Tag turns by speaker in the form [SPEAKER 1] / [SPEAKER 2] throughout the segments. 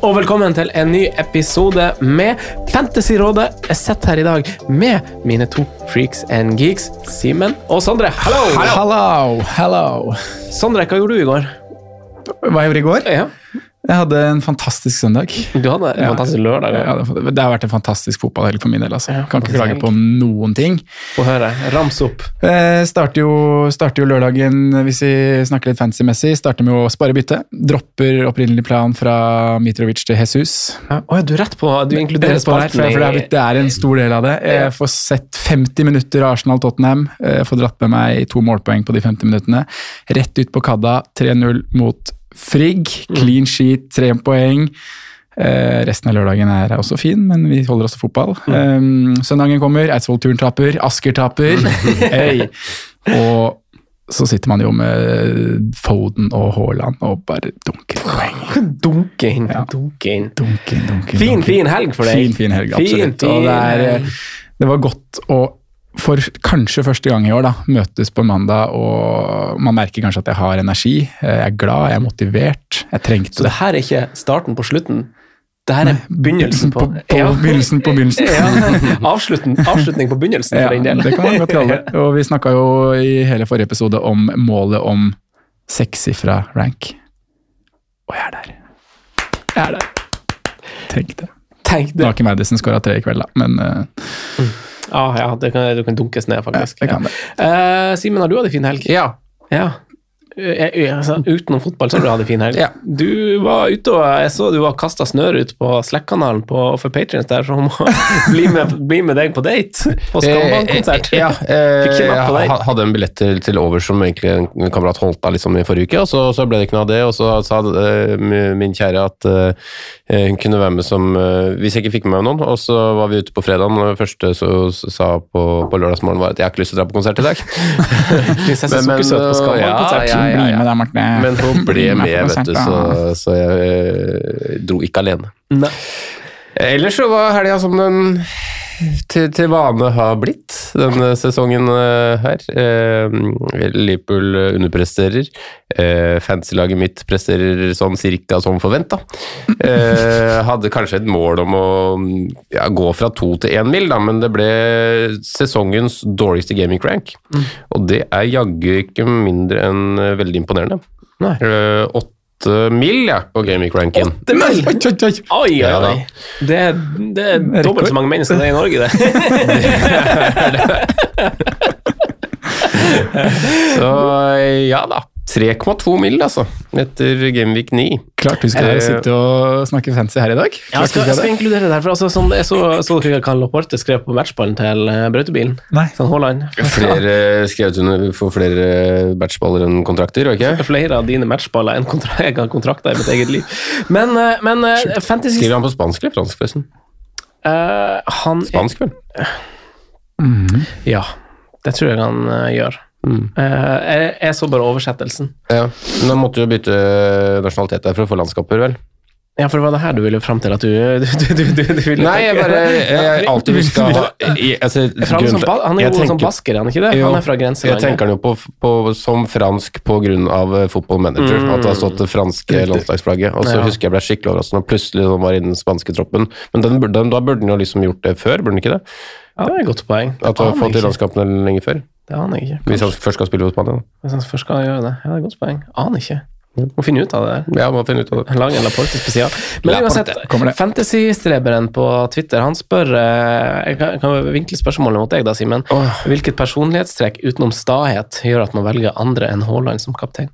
[SPEAKER 1] og velkommen til en ny episode med Fantasyrådet. Jeg sitter her i dag med mine to freaks and geeks, Simen og Sondre. Hallo!
[SPEAKER 2] Hello, hello.
[SPEAKER 1] Sondre, hva gjorde du i går?
[SPEAKER 2] Hva jeg gjorde i går?
[SPEAKER 1] Ja,
[SPEAKER 2] Jeg hadde en fantastisk søndag.
[SPEAKER 1] Du hadde en
[SPEAKER 2] Ja.
[SPEAKER 1] fantastisk lørdag.
[SPEAKER 2] Ja, det har vært en fantastisk fotballhelg for min del. Altså.
[SPEAKER 1] Ja,
[SPEAKER 2] kan ikke klage på noen ting.
[SPEAKER 1] Få høre. Rams opp.
[SPEAKER 2] Eh, starter, jo, starter jo lørdagen, hvis vi snakker litt fancy-messig, starter med å spare bytte. Dropper opprinnelig plan fra Mitrovic til Jesus.
[SPEAKER 1] Ja. Oh, du er rett på. Du inkluderer
[SPEAKER 2] for, for det, er, blitt- det er en stor del av det. Jeg får sett 50 minutter Arsenal-Tottenham. Jeg får dratt med meg to målpoeng på de 50 minuttene. Rett ut på Kadda, 3-0 mot Frigg. Clean sheet, tre poeng. Eh, resten av lørdagen er også fin, men vi holder oss til fotball. Eh, søndagen kommer, Eidsvoll-turen taper, Asker taper. hey. Og så sitter man jo med Foden og Haaland og bare dunker poeng.
[SPEAKER 1] Dunke inn.
[SPEAKER 2] Ja.
[SPEAKER 1] Dunke inn.
[SPEAKER 2] Dunke, dunke,
[SPEAKER 1] Fin,
[SPEAKER 2] dunke.
[SPEAKER 1] fin helg for deg.
[SPEAKER 2] Fin, fin helg, absolutt.
[SPEAKER 1] Fin,
[SPEAKER 2] og det, er, eh, det var godt å for kanskje første gang i år da, møtes på mandag, og man merker kanskje at jeg har energi. Jeg er glad, jeg er motivert. Jeg trengte
[SPEAKER 1] Så det her er ikke starten på slutten. Det her er begynnelsen på,
[SPEAKER 2] på, på
[SPEAKER 1] Ja.
[SPEAKER 2] begynnelsen på begynnelsen.
[SPEAKER 1] Ja. Avslutning, avslutning på begynnelsen,
[SPEAKER 2] Ja,
[SPEAKER 1] for den del.
[SPEAKER 2] det kan man godt kalle det. Og vi snakka jo i hele forrige episode om målet om sekssifra rank. Og jeg er der. Jeg er der. Tenk det.
[SPEAKER 1] Tenk
[SPEAKER 2] Nå
[SPEAKER 1] det.
[SPEAKER 2] har ikke Madison skåra tre i kveld, da, men eh,
[SPEAKER 1] Ah, ja, det kan, du kan dunkes ned, faktisk.
[SPEAKER 2] Ja, ja. Uh.
[SPEAKER 1] Eh, Simen, har du hatt en fin helg?
[SPEAKER 3] Ja.
[SPEAKER 1] Ja. Eh, eh, altså, utenom fotball så har du hatt en fin helg.
[SPEAKER 3] Ja.
[SPEAKER 1] Du var ute og jeg så du var kasta snøre ut på Slack-kanalen for Patrions der, som må bli med, bli med deg på date på Skambank-konsert.
[SPEAKER 3] Eh, Ja, eh, jeg hadde en billett til, til over som egentlig en kamerat holdt av liksom i forrige uke, og så, så ble det ikke noe av det. Og så sa uh, min kjære at uh, hun kunne være med som uh, Hvis jeg ikke fikk med meg noen. Og så var vi ute på fredagen, og det første så, så sa på, på lørdagsmorgen var at jeg har ikke lyst til å dra på konsert i dag.
[SPEAKER 1] Prinsesse
[SPEAKER 3] men,
[SPEAKER 1] Sukkersøt på Skambank-konsert.
[SPEAKER 3] ja, ja, ja.
[SPEAKER 2] bli med der, Marte.
[SPEAKER 3] Men hun ble
[SPEAKER 2] Bli
[SPEAKER 3] med, vet du, så, så jeg eh, dro ikke alene.
[SPEAKER 1] Nei.
[SPEAKER 3] Ellers så var helga som den til, til vane har blitt denne sesongen eh, her. Eh, Liverpool underpresterer. Eh, Fantasy-laget mitt presterer sånn cirka som forventa. Eh, hadde kanskje et mål om å ja, gå fra to til én mil, da, men det ble sesongens dårligste gaming rank. Og det er jaggu ikke mindre enn eh, veldig imponerende.
[SPEAKER 1] Nei.
[SPEAKER 3] Eh, Åtte mil ja, på gaming ranken.
[SPEAKER 1] Det er
[SPEAKER 2] Oi, oi, oi.
[SPEAKER 1] Oi, oi,
[SPEAKER 3] Ja,
[SPEAKER 1] Det, er- det er dobbelt så mange mennesker det er i Norge, det.
[SPEAKER 3] Så ja da. 3,2 mil, altså. Etter Gameweek 9.
[SPEAKER 2] Klart du skal
[SPEAKER 3] Eh,
[SPEAKER 2] sitte og snakke fancy her i dag.
[SPEAKER 1] Ja, jeg skal, jeg skal inkludere det her, for altså, sånn, jeg så, så dere Karl Loporte skrev på matchballen til eh, brøytebilen.
[SPEAKER 2] Nei.
[SPEAKER 1] Sånn Haaland.
[SPEAKER 3] Flere skrevet under for flere matchballer enn kontrakter, ikke ikke?
[SPEAKER 1] Flere av dine matchballer enn kontra jeg har kontrakter i mitt eget liv. Men, eh, men uh, fantasy
[SPEAKER 3] Skriver han på spansk eller fransk, forresten?
[SPEAKER 1] Uh, Han
[SPEAKER 3] Spansk, vel?
[SPEAKER 1] Ja, det tror jeg han uh, gjør.
[SPEAKER 3] Mm.
[SPEAKER 1] Eh, jeg, jeg så bare oversettelsen.
[SPEAKER 3] Ja. Men han måtte jo bytte nasjonalitet der for å få landskaper, vel?
[SPEAKER 1] Ja, for det var det her du ville fram til at du, du, du, du, du ville
[SPEAKER 3] Nei, jeg bare Jeg alltid huska altså,
[SPEAKER 1] Han er jo som basker, er han ikke det?
[SPEAKER 3] Jo,
[SPEAKER 1] Han er fra
[SPEAKER 3] Jeg tenker han jo på, på, som fransk på grunn av eh, football manager,
[SPEAKER 1] Mm.
[SPEAKER 3] at det har stått det franske landslagsflagget. Og så
[SPEAKER 1] Ja.
[SPEAKER 3] husker jeg ble skikkelig overrasket når plutselig han var i den spanske troppen. Men den, den, da burde han jo liksom gjort det før, burde han ikke det?
[SPEAKER 1] Ja, det er et godt poeng.
[SPEAKER 3] At han har fått i landskapene lenge før.
[SPEAKER 1] Det aner jeg ikke.
[SPEAKER 3] Hvis han først skal spille for Spania.
[SPEAKER 1] Hvis han først skal gjøre det. Ja, det er et godt poeng. Aner ikke. Må finne ut av det.
[SPEAKER 3] Ja, må finne ut av det.
[SPEAKER 1] Lang en Laporte spesial. Men uansett, fantasystreberen på Twitter han spør eh, Jeg kan, kan vinkle spørsmålet mot deg, da, Simen. Hvilket personlighetstrekk utenom stahet gjør at man velger andre enn Haaland som kaptein?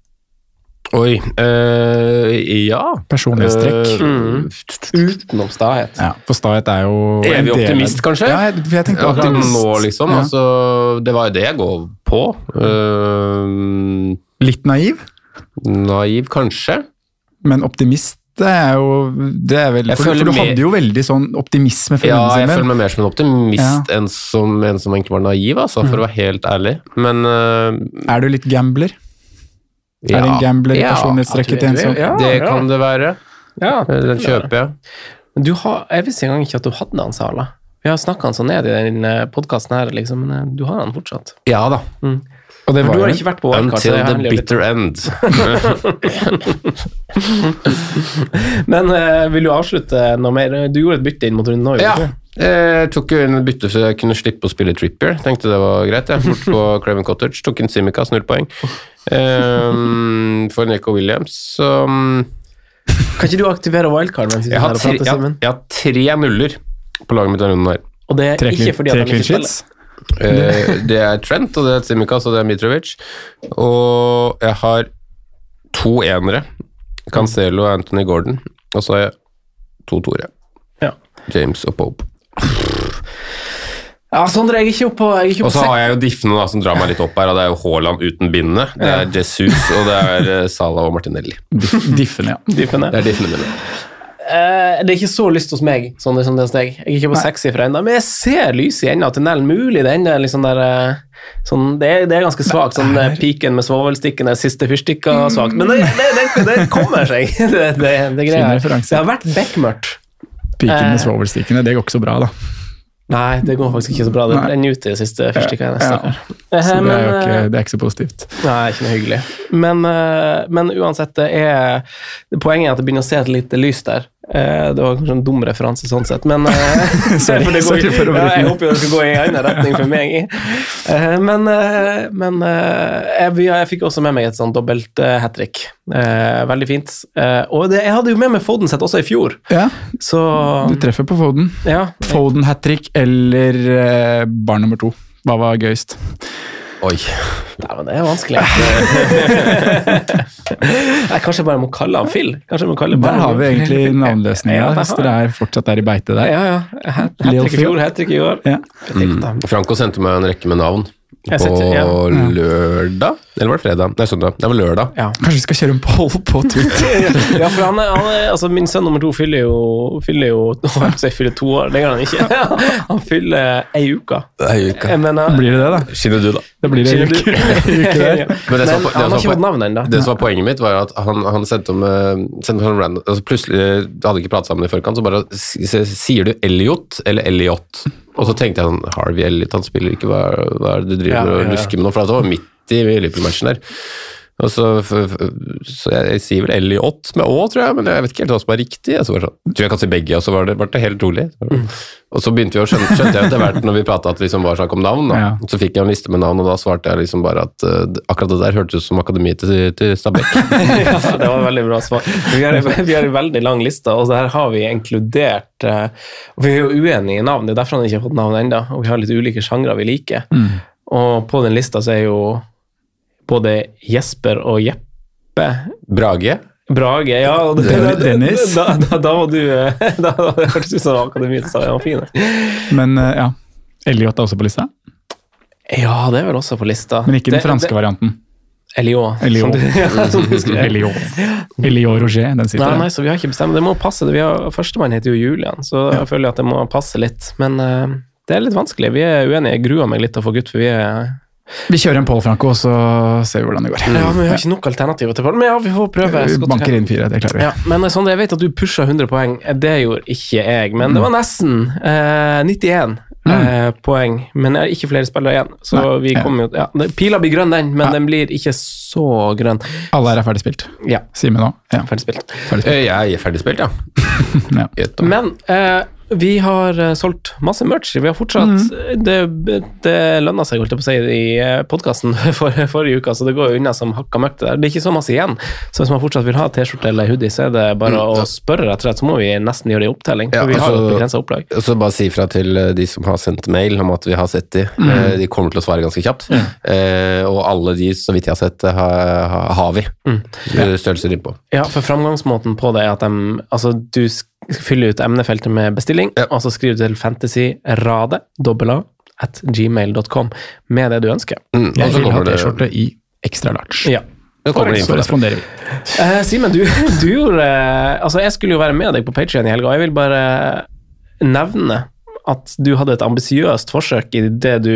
[SPEAKER 3] Oi øh, Ja.
[SPEAKER 2] Personlighetstrekk.
[SPEAKER 1] Mm. Utenom stahet.
[SPEAKER 2] Ja, for stahet er jo
[SPEAKER 3] Evig optimist, kanskje?
[SPEAKER 2] Ja, jeg, jeg tenkte optimist.
[SPEAKER 3] nå, liksom.
[SPEAKER 2] Ja.
[SPEAKER 3] Altså, det var jo det jeg går på. Uh,
[SPEAKER 2] Litt naiv,
[SPEAKER 3] naiv, kanskje.
[SPEAKER 2] men optimist det er jo det er vel, for, for du hadde jo veldig sånn optimisme før
[SPEAKER 3] Ja, jeg føler meg mer som en optimist
[SPEAKER 2] Ja.
[SPEAKER 3] enn som en som egentlig var naiv, altså,
[SPEAKER 2] Mm.
[SPEAKER 3] for å være helt ærlig. Men uh,
[SPEAKER 2] Er du litt gambler?
[SPEAKER 3] Ja.
[SPEAKER 2] Er det en gambler i
[SPEAKER 3] Ja,
[SPEAKER 2] personlighetstrekket til en sånn?
[SPEAKER 1] Ja,
[SPEAKER 3] det
[SPEAKER 1] ja.
[SPEAKER 3] kan det være.
[SPEAKER 1] Ja,
[SPEAKER 3] Eh, Den kjøper jeg.
[SPEAKER 1] Men Du har, jeg visste engang ikke at du hadde den, Sala. Vi har snakka han så ned i den podkasten her, liksom, men eh, du har han fortsatt.
[SPEAKER 3] Ja da.
[SPEAKER 2] Og det var
[SPEAKER 1] du har ikke vært på wildcard,
[SPEAKER 3] Until the bitter end.
[SPEAKER 1] Men uh, vil du avslutte noe mer? Du gjorde et bytte inn mot runden nå,
[SPEAKER 3] Ja.
[SPEAKER 1] ikke?
[SPEAKER 3] Jeg tok jo inn et bytte så jeg kunne slippe å spille Trippier. Tenkte det var greit. jeg. Bort på Craven Cottage. Tok inn Simicas, null poeng. Um, for Nico Williams. Så
[SPEAKER 1] Kan ikke du aktivere wildcard mens
[SPEAKER 3] jeg, har tre, jeg, jeg har tre nuller på laget mitt denne runden her.
[SPEAKER 1] Og det er
[SPEAKER 2] Tre
[SPEAKER 1] ikke fordi at
[SPEAKER 2] tre
[SPEAKER 1] han ikke spiller.
[SPEAKER 2] sheets.
[SPEAKER 3] Eh, det er Trent, og det er Simicas, og det er Mitrovic. Og jeg har to enere. Cancelo og Anthony Gordon. Og så har jeg to toere.
[SPEAKER 1] Ja.
[SPEAKER 3] James og Pope.
[SPEAKER 1] Ja, Sondre, jeg er ikke oppe på, jeg er ikke
[SPEAKER 3] Og så har jeg jo diffene da, som drar meg litt opp her, og det er jo Haaland uten bindene. Det er Jesus, og det er eh, Salah og Martinelli.
[SPEAKER 2] Diffene, Diffen, ja.
[SPEAKER 1] Diffene.
[SPEAKER 3] Det er diffene mine.
[SPEAKER 1] Eh, det er ikke så lyst hos meg, Sondre, som det hos deg. Jeg er ikke på sekssifra ennå, men jeg ser lyset i enden av tunnelen. Mulig det ender liksom der eh, sånn, det, er, det er ganske svakt. Sånn eh, piken med svovelstikkene, siste fyrstikka svakt. Men det, det, det, det kommer seg. Det, det, det,
[SPEAKER 2] Fin
[SPEAKER 1] greier.
[SPEAKER 2] referanse.
[SPEAKER 1] det har vært bekmørkt.
[SPEAKER 2] Piken
[SPEAKER 1] Eh.
[SPEAKER 2] med svovelstikkene, det går ikke så bra, da.
[SPEAKER 1] Nei, det går faktisk ikke så bra. Det
[SPEAKER 2] brenner
[SPEAKER 1] ute ut i de siste fyrstikka.
[SPEAKER 2] Ja.
[SPEAKER 1] Ja.
[SPEAKER 2] Så det er jo
[SPEAKER 1] eh,
[SPEAKER 2] ikke, det er ikke så positivt.
[SPEAKER 1] Nei, ikke noe hyggelig. Men, eh, men uansett, det er Poenget er at det begynner å se et lite lys der. Eh, Det var kanskje en dum referanse sånn sett, men eh,
[SPEAKER 2] Sorry,
[SPEAKER 1] for det går,
[SPEAKER 2] for
[SPEAKER 1] ja, Jeg håper jo det skal gå i en annen retning for meg. Eh, Men, men jeg, jeg fikk også med meg et sånn dobbelt hat trick. Veldig fint. Og det, jeg hadde jo med meg Foden sett også i fjor,
[SPEAKER 2] Ja,
[SPEAKER 1] så
[SPEAKER 2] du treffer på Foden.
[SPEAKER 1] ja.
[SPEAKER 2] Foden hat trick eller barn nummer to. Hva var gøyest?
[SPEAKER 3] Oi.
[SPEAKER 1] Nei, men det er vanskelig. jeg kanskje bare må kalle han Phil. Kanskje jeg må kalle
[SPEAKER 2] Der har vi egentlig navnløsninga,
[SPEAKER 1] Ja,
[SPEAKER 2] hvis dere er fortsatt er i beite der.
[SPEAKER 1] Ja, ja. Hat trick i fjor, hat trick i år.
[SPEAKER 2] Ja.
[SPEAKER 3] Mm. Franco sendte meg en rekke med navn
[SPEAKER 1] Jeg setter- ja.
[SPEAKER 3] lørdag. Eller var det fredag? Nei, søndag. Det var lørdag.
[SPEAKER 1] Ja.
[SPEAKER 2] Kanskje vi skal kjøre en poll på Twitter?
[SPEAKER 1] ja, for han er, han er, altså Min sønn nummer to fyller jo, fyller jo jeg på fyller to år. Det gjør han ikke. Han fyller ei uke.
[SPEAKER 3] Ei uke.
[SPEAKER 1] Mener,
[SPEAKER 2] Blir det det, da?
[SPEAKER 3] Skinner du, da?
[SPEAKER 2] Det blir det
[SPEAKER 1] Skjønner
[SPEAKER 2] uke.
[SPEAKER 3] Men det som
[SPEAKER 1] Men
[SPEAKER 3] var- det
[SPEAKER 1] han har ikke
[SPEAKER 3] var-
[SPEAKER 1] fått navn ennå.
[SPEAKER 3] Det som var poenget mitt, var at han, han sendte om eh, sendte om random, altså Plutselig hadde ikke pratet sammen i forkant, så bare sier du Elliot eller Elliot. Og så tenkte jeg sånn Harvey Elliot, han spiller ikke, hva, hva er det du driver
[SPEAKER 1] Ja, ja, ja, og
[SPEAKER 3] lusker med nå? For det var midt i Liverpool-matchen der. Og så, så jeg, jeg sier vel Elliot med Å, tror jeg, men jeg vet ikke helt hva som er riktig. Jeg så sånn, tror jeg kan si begge, og så var det, var det helt rolig.
[SPEAKER 1] Mm.
[SPEAKER 3] Og så begynte vi å skjønne, skjønte jeg etter hvert når vi prata at det liksom var snakk om navn. Da.
[SPEAKER 2] Ja.
[SPEAKER 3] Så fikk jeg en liste med navn, og da svarte jeg liksom bare at uh, akkurat det der hørtes ut som akademiet til, til Stabæk.
[SPEAKER 1] ja, det var veldig bra svar. Vi har, vi har en veldig lang liste, og der har vi inkludert uh, Vi er jo uenige i navn, det er derfor han ikke har fått navn ennå. Og vi har litt ulike sjangre vi liker. Og på den lista så er jo både Jesper og Jeppe
[SPEAKER 3] Brage.
[SPEAKER 1] Brage, ja.
[SPEAKER 2] Dennis.
[SPEAKER 1] Da, da, da var du eh, Da da hørtes det ut som akademiet sa han var fin.
[SPEAKER 2] Men eh, ja. Elliot er også på lista,
[SPEAKER 1] Ja, det er vel også på lista.
[SPEAKER 2] men ikke den
[SPEAKER 1] Det-
[SPEAKER 2] franske
[SPEAKER 1] det-
[SPEAKER 2] varianten.
[SPEAKER 1] Eliot. som du- ja.
[SPEAKER 2] Eliot Roger, den sitter
[SPEAKER 1] Nei,
[SPEAKER 2] der.
[SPEAKER 1] nei, så vi har ikke bestemt. Det må passe. Vi har, Førstemann heter jo Julian, så jeg føler at det må passe litt. Men uh, det er litt vanskelig. Vi er uenige. Jeg gruer meg litt til å få gutt, for vi er
[SPEAKER 2] Vi kjører en Paul Franco, og så ser vi hvordan det går.
[SPEAKER 1] Ja, men Vi har ikke nok alternativer til Paul. Men ja, vi får prøve.
[SPEAKER 2] Vi banker inn fire, det klarer vi.
[SPEAKER 1] Ja, men sånn, jeg vet at du pusha 100 poeng. Det gjorde ikke jeg, men det var nesten. Eh, 91 eh, poeng, men jeg har ikke flere spillere igjen. Så
[SPEAKER 2] Nei,
[SPEAKER 1] vi kommer jo ja, Pila blir grønn, den, men
[SPEAKER 2] Ja.
[SPEAKER 1] den blir ikke så grønn.
[SPEAKER 2] Alle her er ferdig spilt.
[SPEAKER 1] Ja,
[SPEAKER 2] Simen òg. Ja,
[SPEAKER 1] ferdig spilt.
[SPEAKER 2] ferdig spilt.
[SPEAKER 3] Eh, Jeg er ferdig spilt, ja.
[SPEAKER 2] Ja.
[SPEAKER 1] Men eh, vi har eh, solgt masse merch. Vi har fortsatt
[SPEAKER 2] mm.
[SPEAKER 1] Det, det lønna seg, holdt jeg på å si, i podkasten for, forrige uke, så det går jo unna som hakka møkk. Det. Det er ikke så masse igjen. Så hvis man fortsatt vil ha T-skjorte eller hoodie, så er det bare å spørre, rett og slett. Så må vi nesten gjøre en opptelling, for
[SPEAKER 3] Ja,
[SPEAKER 1] vi har jo
[SPEAKER 3] altså-
[SPEAKER 1] begrensa opplag.
[SPEAKER 3] Så bare si fra til eh, de som har sendt mail om at vi har sett de. Mm. De kommer til å svare ganske kjapt. Eh, og alle de, så vidt jeg har sett, har, har- vi Eh, størrelser innpå.
[SPEAKER 1] Ja, for framgangsmåten på det er at de, altså, du sk- fylle ut emnefeltet med bestilling,
[SPEAKER 3] Ja.
[SPEAKER 1] og så skriv til fantasyrade, dobbel A, at gmail.com med det du ønsker.
[SPEAKER 3] Mm,
[SPEAKER 2] Jeg vil ha T-skjorte i ekstra large.
[SPEAKER 1] Ja.
[SPEAKER 3] det
[SPEAKER 2] Så responderer vi.
[SPEAKER 1] Eh, Simen, du, du gjorde uh, Altså, jeg skulle jo være med deg på Patreon i helga, og jeg vil bare nevne at du hadde et ambisiøst forsøk i det du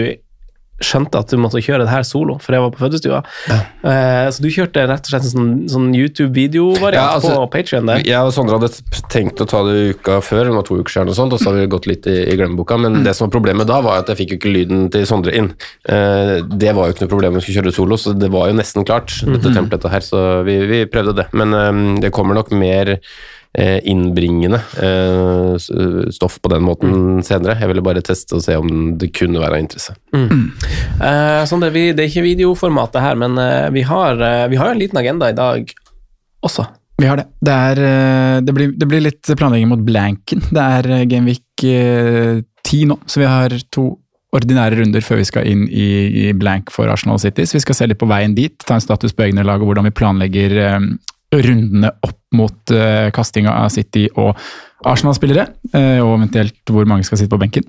[SPEAKER 1] skjønte at du måtte kjøre det her solo, for jeg var på fødestua. Eh, så du kjørte rett og slett en sånn, sånn YouTube-videovariant
[SPEAKER 3] Ja, altså,
[SPEAKER 1] på Patreon der.
[SPEAKER 3] Jeg og Sondre hadde tenkt å ta det uka før, det var to uker siden og sånt, og så hadde vi gått litt i, i glemmeboka, men det som var problemet da var at jeg fikk jo ikke lyden til Sondre inn. Eh, det var jo ikke noe problem å skulle kjøre solo, så det var jo nesten klart, dette templatet her, så vi, vi prøvde det. Men eh, det kommer nok mer innbringende eh, stoff på den måten senere. Jeg ville bare teste og se om det kunne være av interesse.
[SPEAKER 1] Eh, sånn det, vi, det er ikke videoformatet her, men eh, vi har, eh, vi har en liten agenda i dag også.
[SPEAKER 2] Vi har det. Det, er, eh, det, blir, det blir litt planlegging mot blanken. Det er Genvik Gameweek eh, 10 nå, så vi har to ordinære runder før vi skal inn i, i blank for Arsenal City. Så vi skal se litt på veien dit, ta en status på egne lag og hvordan vi planlegger eh, rundene opp mot uh, kastinga av City og Arsenal-spillere, uh, og eventuelt hvor mange skal sitte på benken.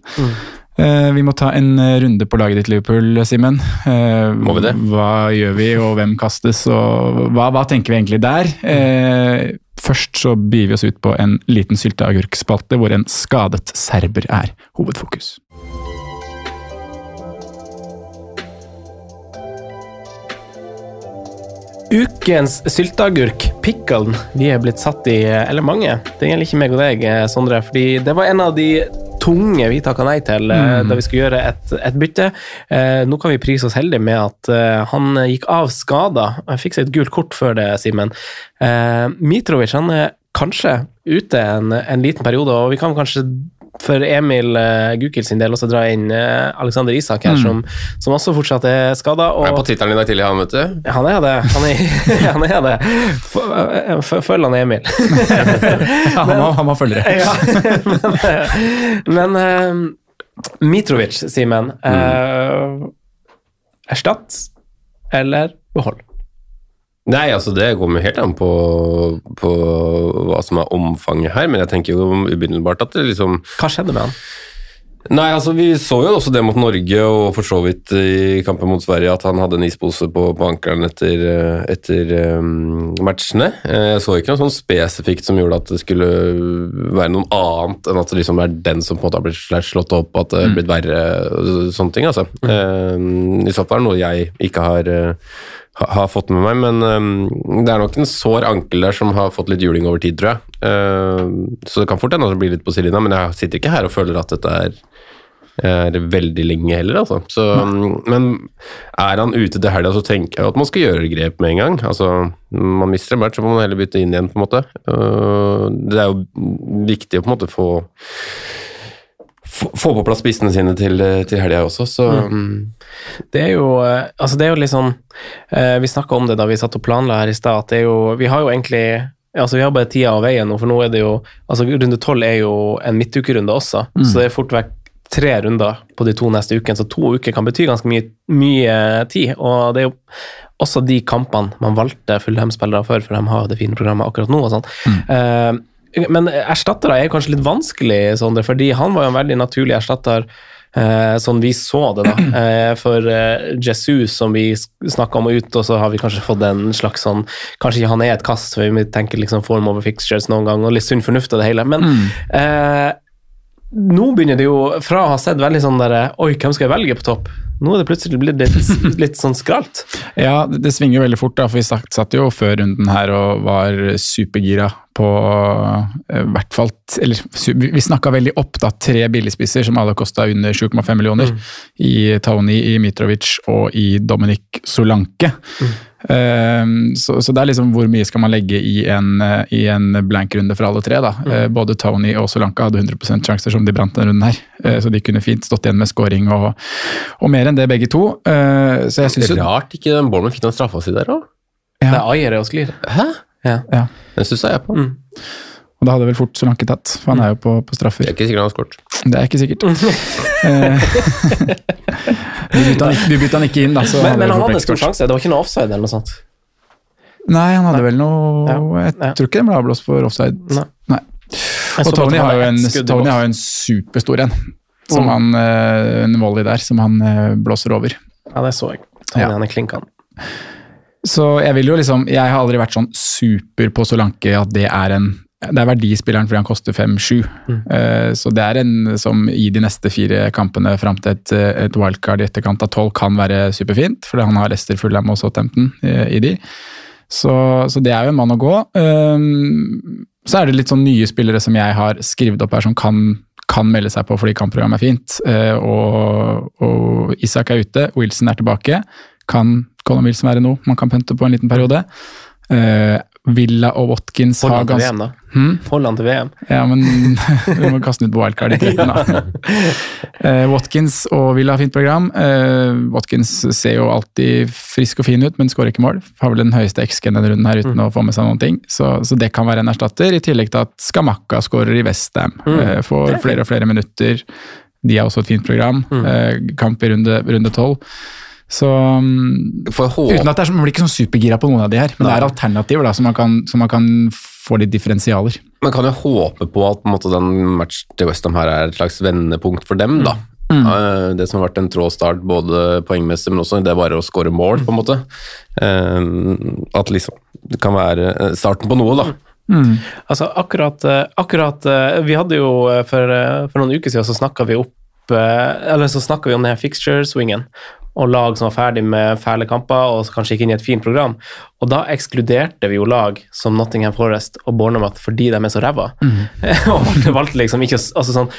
[SPEAKER 2] Eh, vi må ta en runde på laget ditt, Liverpool, Simen. Eh,
[SPEAKER 3] Må vi det?
[SPEAKER 2] Hva gjør vi, og hvem kastes, og hva, hva tenker vi egentlig der? Eh, først så byr vi oss ut på en liten sylteagurkspalte hvor en skadet serber er hovedfokus.
[SPEAKER 1] Ukens sylteagurk, pickelen, vi er blitt satt i, eller mange, det gjelder ikke meg og deg, eh, Sondre, fordi det var en av de tunge vi takka nei til mm. da vi skulle gjøre et, et bytte. Eh, nå kan vi prise oss heldige med at eh, han gikk av skada. Han fikk seg et gult kort før det, Simen. Eh, Mitrovic han er kanskje ute en, en liten periode, og vi kan kanskje for Emil uh, Gukild sin del også dra inn uh, Alexander Isak her, som, som også fortsatt er skada.
[SPEAKER 3] Jeg er på tittelen i dag tidlig, han, vet du.
[SPEAKER 1] Han er det. Han er, han er det. F- Følg han Emil.
[SPEAKER 2] Ja, han, må, han må følge det.
[SPEAKER 1] ja. Men, men uh, Mitrovic, Simen. eh, erstatt eller behold?
[SPEAKER 3] Nei, altså det kommer helt an på, på hva som er omfanget her, men jeg tenker jo umiddelbart at det liksom
[SPEAKER 1] Hva skjedde med han?
[SPEAKER 3] Nei, altså vi så jo også det mot Norge, og for så vidt i kampen mot Sverige, at han hadde en ispose på, på ankelen etter, etter um, matchene. Eh, Jeg så ikke noe sånn spesifikt som gjorde at det skulle være noe annet enn at det liksom er den som på en måte har blitt slått opp, at det er blitt verre, sånne ting, altså. Eh, I så fall er det noe jeg ikke har ha- har fått med meg, men um, det er nok en sår ankel der som har fått litt juling over tid, tror jeg. Uh, så det kan fort hende at det blir litt på sidelinja, men jeg sitter ikke her og føler at dette er, er veldig lenge heller, altså. Så, men er han ute til helga, så tenker jeg at man skal gjøre grep med en gang. Altså, man mister en match, så må man heller bytte inn igjen, på en måte. Uh, det er jo viktig å på en måte få få på plass spissene sine til, til helga også, så mm.
[SPEAKER 1] Det er jo, eh, altså det er jo litt sånn eh, Vi snakka om det da vi satt og planla her i stad, at det er jo Vi har jo egentlig Altså Vi har bare tida og veien nå, for nå er det jo altså Runde tolv er jo en midtukerunde også, så det er fort vekk tre runder på de to neste ukene, så to uker kan bety ganske mye, mye tid. Og det er jo også de kampene man valgte Fullhem-spillere for, for de har jo det fine programmet akkurat nå. og sånn. Eh, men erstattere er kanskje litt vanskelig, Sondre, fordi han var jo en veldig naturlig erstatter. Eh, sånn vi så det, da. Eh, for eh, Jesus, som vi snakka om ut, og så har vi kanskje fått en slags sånn Kanskje ikke han er et kast, for vi tenker liksom form over fixtures noen gang, og litt sunn fornuft av det hele. Men eh, nå begynner det jo, fra å ha sett veldig sånn der Oi, hvem skal jeg velge på topp? Nå er det plutselig blitt litt, litt sånn skralt.
[SPEAKER 2] Ja, det, det svinger veldig fort, da, for vi satt, satt jo før runden her og var supergira på eh, hvert fall Eller vi snakka veldig opp da, tre billigspisser som alle kosta under 7,5 millioner. I Tony, i Mitrovic og i Dominic Solanke. Eh, så, så det er liksom hvor mye skal man legge i en, eh, i en blank-runde for alle tre. da. Mm. både Tony og Solanka hadde 100% sjanser som de brant denne runden her. Eh, så de kunne fint stått igjen med scoring og, og mer enn det begge to. Eh, så jeg
[SPEAKER 3] Det er rart ikke den Bournemouth fikk den straffa si der òg.
[SPEAKER 1] Det er Ayer og sklir.
[SPEAKER 3] Hæ?
[SPEAKER 1] Ja.
[SPEAKER 2] ja.
[SPEAKER 3] Den stussa jeg på.
[SPEAKER 2] Og da hadde vel fort Solanke tatt, for han er jo på, på straffer.
[SPEAKER 3] Det er ikke sikkert han har skåret.
[SPEAKER 2] Det er ikke sikkert. Vi, bytta han, ikke- inn, da. Så
[SPEAKER 1] Men, men han hadde
[SPEAKER 2] ikke
[SPEAKER 1] stor sjanse. Det var ikke noe offside eller noe sånt.
[SPEAKER 2] Nei, han hadde vel noe
[SPEAKER 1] Ja.
[SPEAKER 2] Jeg
[SPEAKER 1] Ja.
[SPEAKER 2] tror ikke det ble avblåst for offside.
[SPEAKER 1] Nei.
[SPEAKER 2] Nei. Og Tony har jo en, Tony har jo en superstor en. Som
[SPEAKER 1] Mm.
[SPEAKER 2] han, eh, en volley der som han eh, blåser over.
[SPEAKER 1] Ja, det så jeg. Tony,
[SPEAKER 2] Ja.
[SPEAKER 1] han er klinkende.
[SPEAKER 2] Så jeg vil jo liksom Jeg har aldri vært sånn super på Solanke at det er en det er verdispilleren fordi han koster 5-7. Eh, Så det er en som i de neste fire kampene fram til et, eh, et wildcard i etterkant av 12 kan være superfint, fordi han har Leicester, Fulham og Southampton i, i de. Så, så det er jo en mann å gå. Um, Så er det litt sånn nye spillere som jeg har skrevet opp her, som kan, kan melde seg på fordi kampprogrammet er fint. Eh, Og, og Isak er ute, Wilson er tilbake. Kan Colin Wilson være noe man kan pønte på en liten periode? Eh, Villa og Watkins har
[SPEAKER 1] Hold han til VM, da.
[SPEAKER 2] Hmm?
[SPEAKER 1] Han til VM.
[SPEAKER 2] Ja, men vi må kaste den ut på wildcard i 13, da. Eh, Watkins og Villa har fint program. Eh, Watkins ser jo alltid frisk og fin ut, men skårer ikke mål. Har vel den høyeste XG denne runden her uten å få med seg noen ting. Så, så det kan være en erstatter, i tillegg til at Skamakka skårer i Westham.
[SPEAKER 1] Mm.
[SPEAKER 2] Får flere og flere minutter. De har også et fint program. Eh, kamp i runde 12. Så um, Uten at det er, Man blir ikke sånn supergira på noen av de her, men det er alternativer da, så man kan, så man kan få litt differensialer.
[SPEAKER 3] Man kan jo håpe på at på en måte, den match til Westham her er et slags vendepunkt for dem, da.
[SPEAKER 2] Mm.
[SPEAKER 3] Eh, Det som har vært en tråstart både poengmessig, men også det bare å skåre mål, på en måte. Eh, At liksom det kan være eh, starten på noe, da.
[SPEAKER 1] Altså, akkurat, akkurat Vi hadde jo for, for noen uker siden så snakka vi opp Eller så snakka vi om den her fixture-swingen og lag som var ferdig med fæle kamper og kanskje gikk inn i et fint program. Og da ekskluderte vi jo lag som Nottingham Forest og Bournemouth fordi de er så ræva. og valgte- valgte liksom ikke altså sånn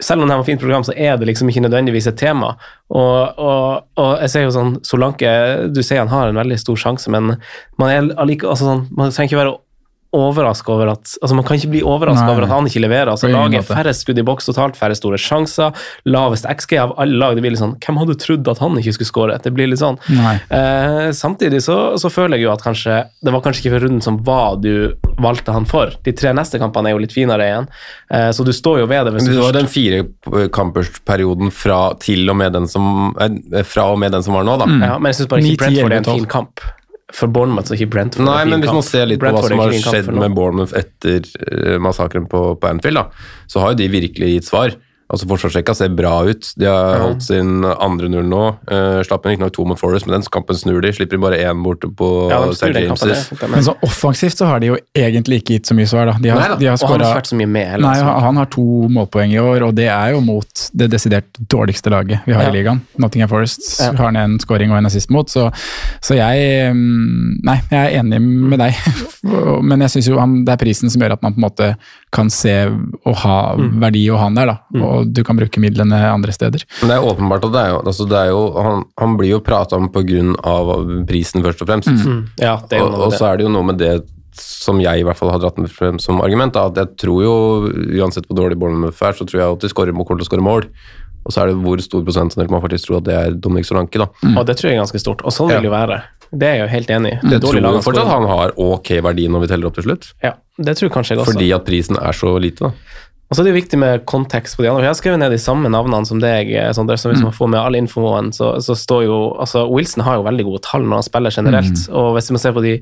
[SPEAKER 1] selv om det er et fint program, så er det liksom ikke nødvendigvis et tema. Og, og, og jeg ser jo sånn Solanke, du sier han har en veldig stor sjanse, men man, er allike, altså sånn, man trenger ikke være overraska over at altså Man kan ikke bli overraska over at han ikke leverer. altså
[SPEAKER 2] lager
[SPEAKER 1] Laget færre skudd i boks totalt, færre store sjanser, lavest XG av alle lag. Det blir litt sånn Hvem hadde trodd at han ikke skulle skåre? Det blir litt sånn. Eh, samtidig så, så føler jeg jo at kanskje det var kanskje ikke for runden som var du valgte han for. De tre neste kampene er jo litt finere igjen, eh, så du står jo ved det. hvis du
[SPEAKER 3] det var den firekampersperioden fra til og med den som, eh, fra og med den som var nå, da.
[SPEAKER 1] Ja, men jeg syns bare ikke Brentford er en fin kamp. For Bournemouth så ikke Brentford
[SPEAKER 3] Nei, men hvis man ser litt på hva som har skjedd med Bournemouth etter uh, massakren på, på Anfield, da, så har jo de virkelig gitt svar. Altså Forsvarsrekka ser bra ut. De har holdt sin andre null nå. Uh, slapp inn riktignok to mot Forest, men den kampen snur de. Slipper de bare én borte på
[SPEAKER 1] Ja,
[SPEAKER 3] St. James'.
[SPEAKER 2] Men så offensivt så har de jo egentlig ikke gitt så mye svar, da. De har,
[SPEAKER 3] Nei da,
[SPEAKER 2] de har
[SPEAKER 1] Og han har ikke vært så mye med heller.
[SPEAKER 2] Nei,
[SPEAKER 1] altså.
[SPEAKER 2] han han har to målpoeng i år, og det er jo mot det desidert dårligste laget vi har
[SPEAKER 1] Ja.
[SPEAKER 2] i ligaen. Nottingham Forest
[SPEAKER 1] Ja.
[SPEAKER 2] har han en scoring og en assist mot, så, så jeg mm, Nei, jeg er enig med deg, men jeg syns jo han, det er prisen som gjør at man på en måte kan se og ha
[SPEAKER 1] Mm.
[SPEAKER 2] verdi å ha han der, da. Og du kan bruke midlene andre steder.
[SPEAKER 3] Men det er åpenbart at det er jo, altså det er jo han, han blir jo prata om pga. prisen, først og fremst.
[SPEAKER 1] Mm. Ja, det er jo
[SPEAKER 3] og, og så er det jo noe med det som jeg i hvert fall har dratt med frem som argument, da, at jeg tror jo, uansett hvor dårlig Bournemouth er, så tror jeg at de skårer mål til å skåre mål. Og så er det hvor stor prosentandel man faktisk tror at det er Dominic Solanke, da.
[SPEAKER 1] Og det tror jeg er ganske stort. Og sånn vil det jo være. Det er jeg jo helt enig i.
[SPEAKER 3] Jeg tror
[SPEAKER 1] Dårlig
[SPEAKER 3] jo
[SPEAKER 1] å
[SPEAKER 3] fortsatt han har ok verdi når vi teller opp til slutt,
[SPEAKER 1] Ja, det tror jeg kanskje jeg også.
[SPEAKER 3] fordi at prisen er så lite, da.
[SPEAKER 1] Og så er det jo viktig med kontekst på de andre. Jeg har skrevet ned de samme navnene som deg, eh, Sondre, så hvis man får med all infoen, så, så står jo altså Wilson har jo veldig gode tall når han spiller generelt, og hvis man ser på de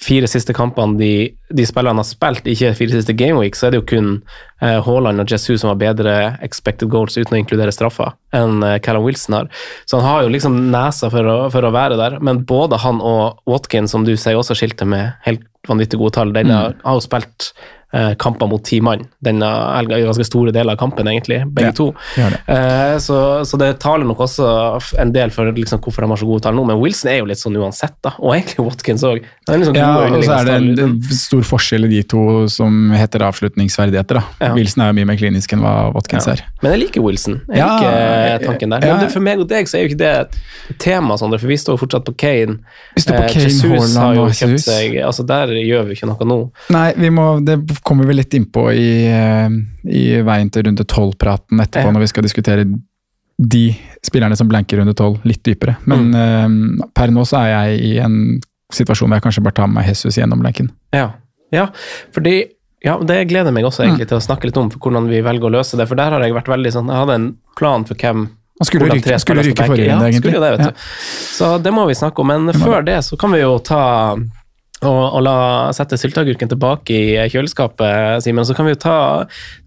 [SPEAKER 1] fire siste kampene de, de spillerne har spilt, ikke fire siste gameweek, så er det jo kun eh, Haaland og Jesu som har bedre expected goals uten å inkludere straffer enn eh, Callum Wilson har. Så han har jo liksom nesa for å, for å være der, men både han og Watkins, som du sier også skilte med helt vanvittig gode tall. Den har, har jo spilt eh, kamper mot ti mann denne helga, ganske store deler av kampen, egentlig, begge
[SPEAKER 2] Ja,
[SPEAKER 1] to.
[SPEAKER 2] de det.
[SPEAKER 1] Eh, så, så det taler nok også en del for liksom, hvorfor de har så gode tall nå, men Wilson er jo litt sånn uansett, da. Og egentlig Watkins òg. Liksom
[SPEAKER 2] Ja, og så er det en, en stor forskjell i de to som heter avslutningsferdigheter. da.
[SPEAKER 1] Ja.
[SPEAKER 2] Wilson er jo mye mer klinisk enn hva Watkins
[SPEAKER 1] Ja.
[SPEAKER 2] er.
[SPEAKER 1] Men jeg liker Wilson. Jeg
[SPEAKER 2] Ja,
[SPEAKER 1] liker tanken der.
[SPEAKER 2] ja.
[SPEAKER 1] Men det, for meg og deg så er jo ikke det et tema, Sondre, for vi står jo fortsatt på Kane.
[SPEAKER 2] Vi står på
[SPEAKER 1] Eh,
[SPEAKER 2] Kane,
[SPEAKER 1] Jesus
[SPEAKER 2] Horland,
[SPEAKER 1] har jo kjøpt seg altså Der gjør vi ikke noe nå.
[SPEAKER 2] Nei, vi må, det kommer vi litt innpå i, eh, i veien til runde tolv-praten etterpå,
[SPEAKER 1] Ja.
[SPEAKER 2] når vi skal diskutere de spillerne som blanker runde tolv, litt dypere. Men
[SPEAKER 1] Mm.
[SPEAKER 2] uh, per nå så er jeg i en situasjon hvor jeg kanskje bare tar med meg Jesus gjennom blanken.
[SPEAKER 1] Ja, ja fordi ja, Det gleder meg også egentlig til å snakke litt om for hvordan vi velger å løse det. For der har jeg vært veldig sånn Jeg hadde en plan for hvem
[SPEAKER 2] Han skulle ryke-
[SPEAKER 1] tre
[SPEAKER 2] skulle ryke forrige runde,
[SPEAKER 1] ja,
[SPEAKER 2] egentlig.
[SPEAKER 1] Det,
[SPEAKER 2] Ja.
[SPEAKER 1] Så det må vi snakke om. Men før det så kan vi jo ta og, og la sette sylteagurken tilbake i kjøleskapet, Simen. Så kan vi jo ta,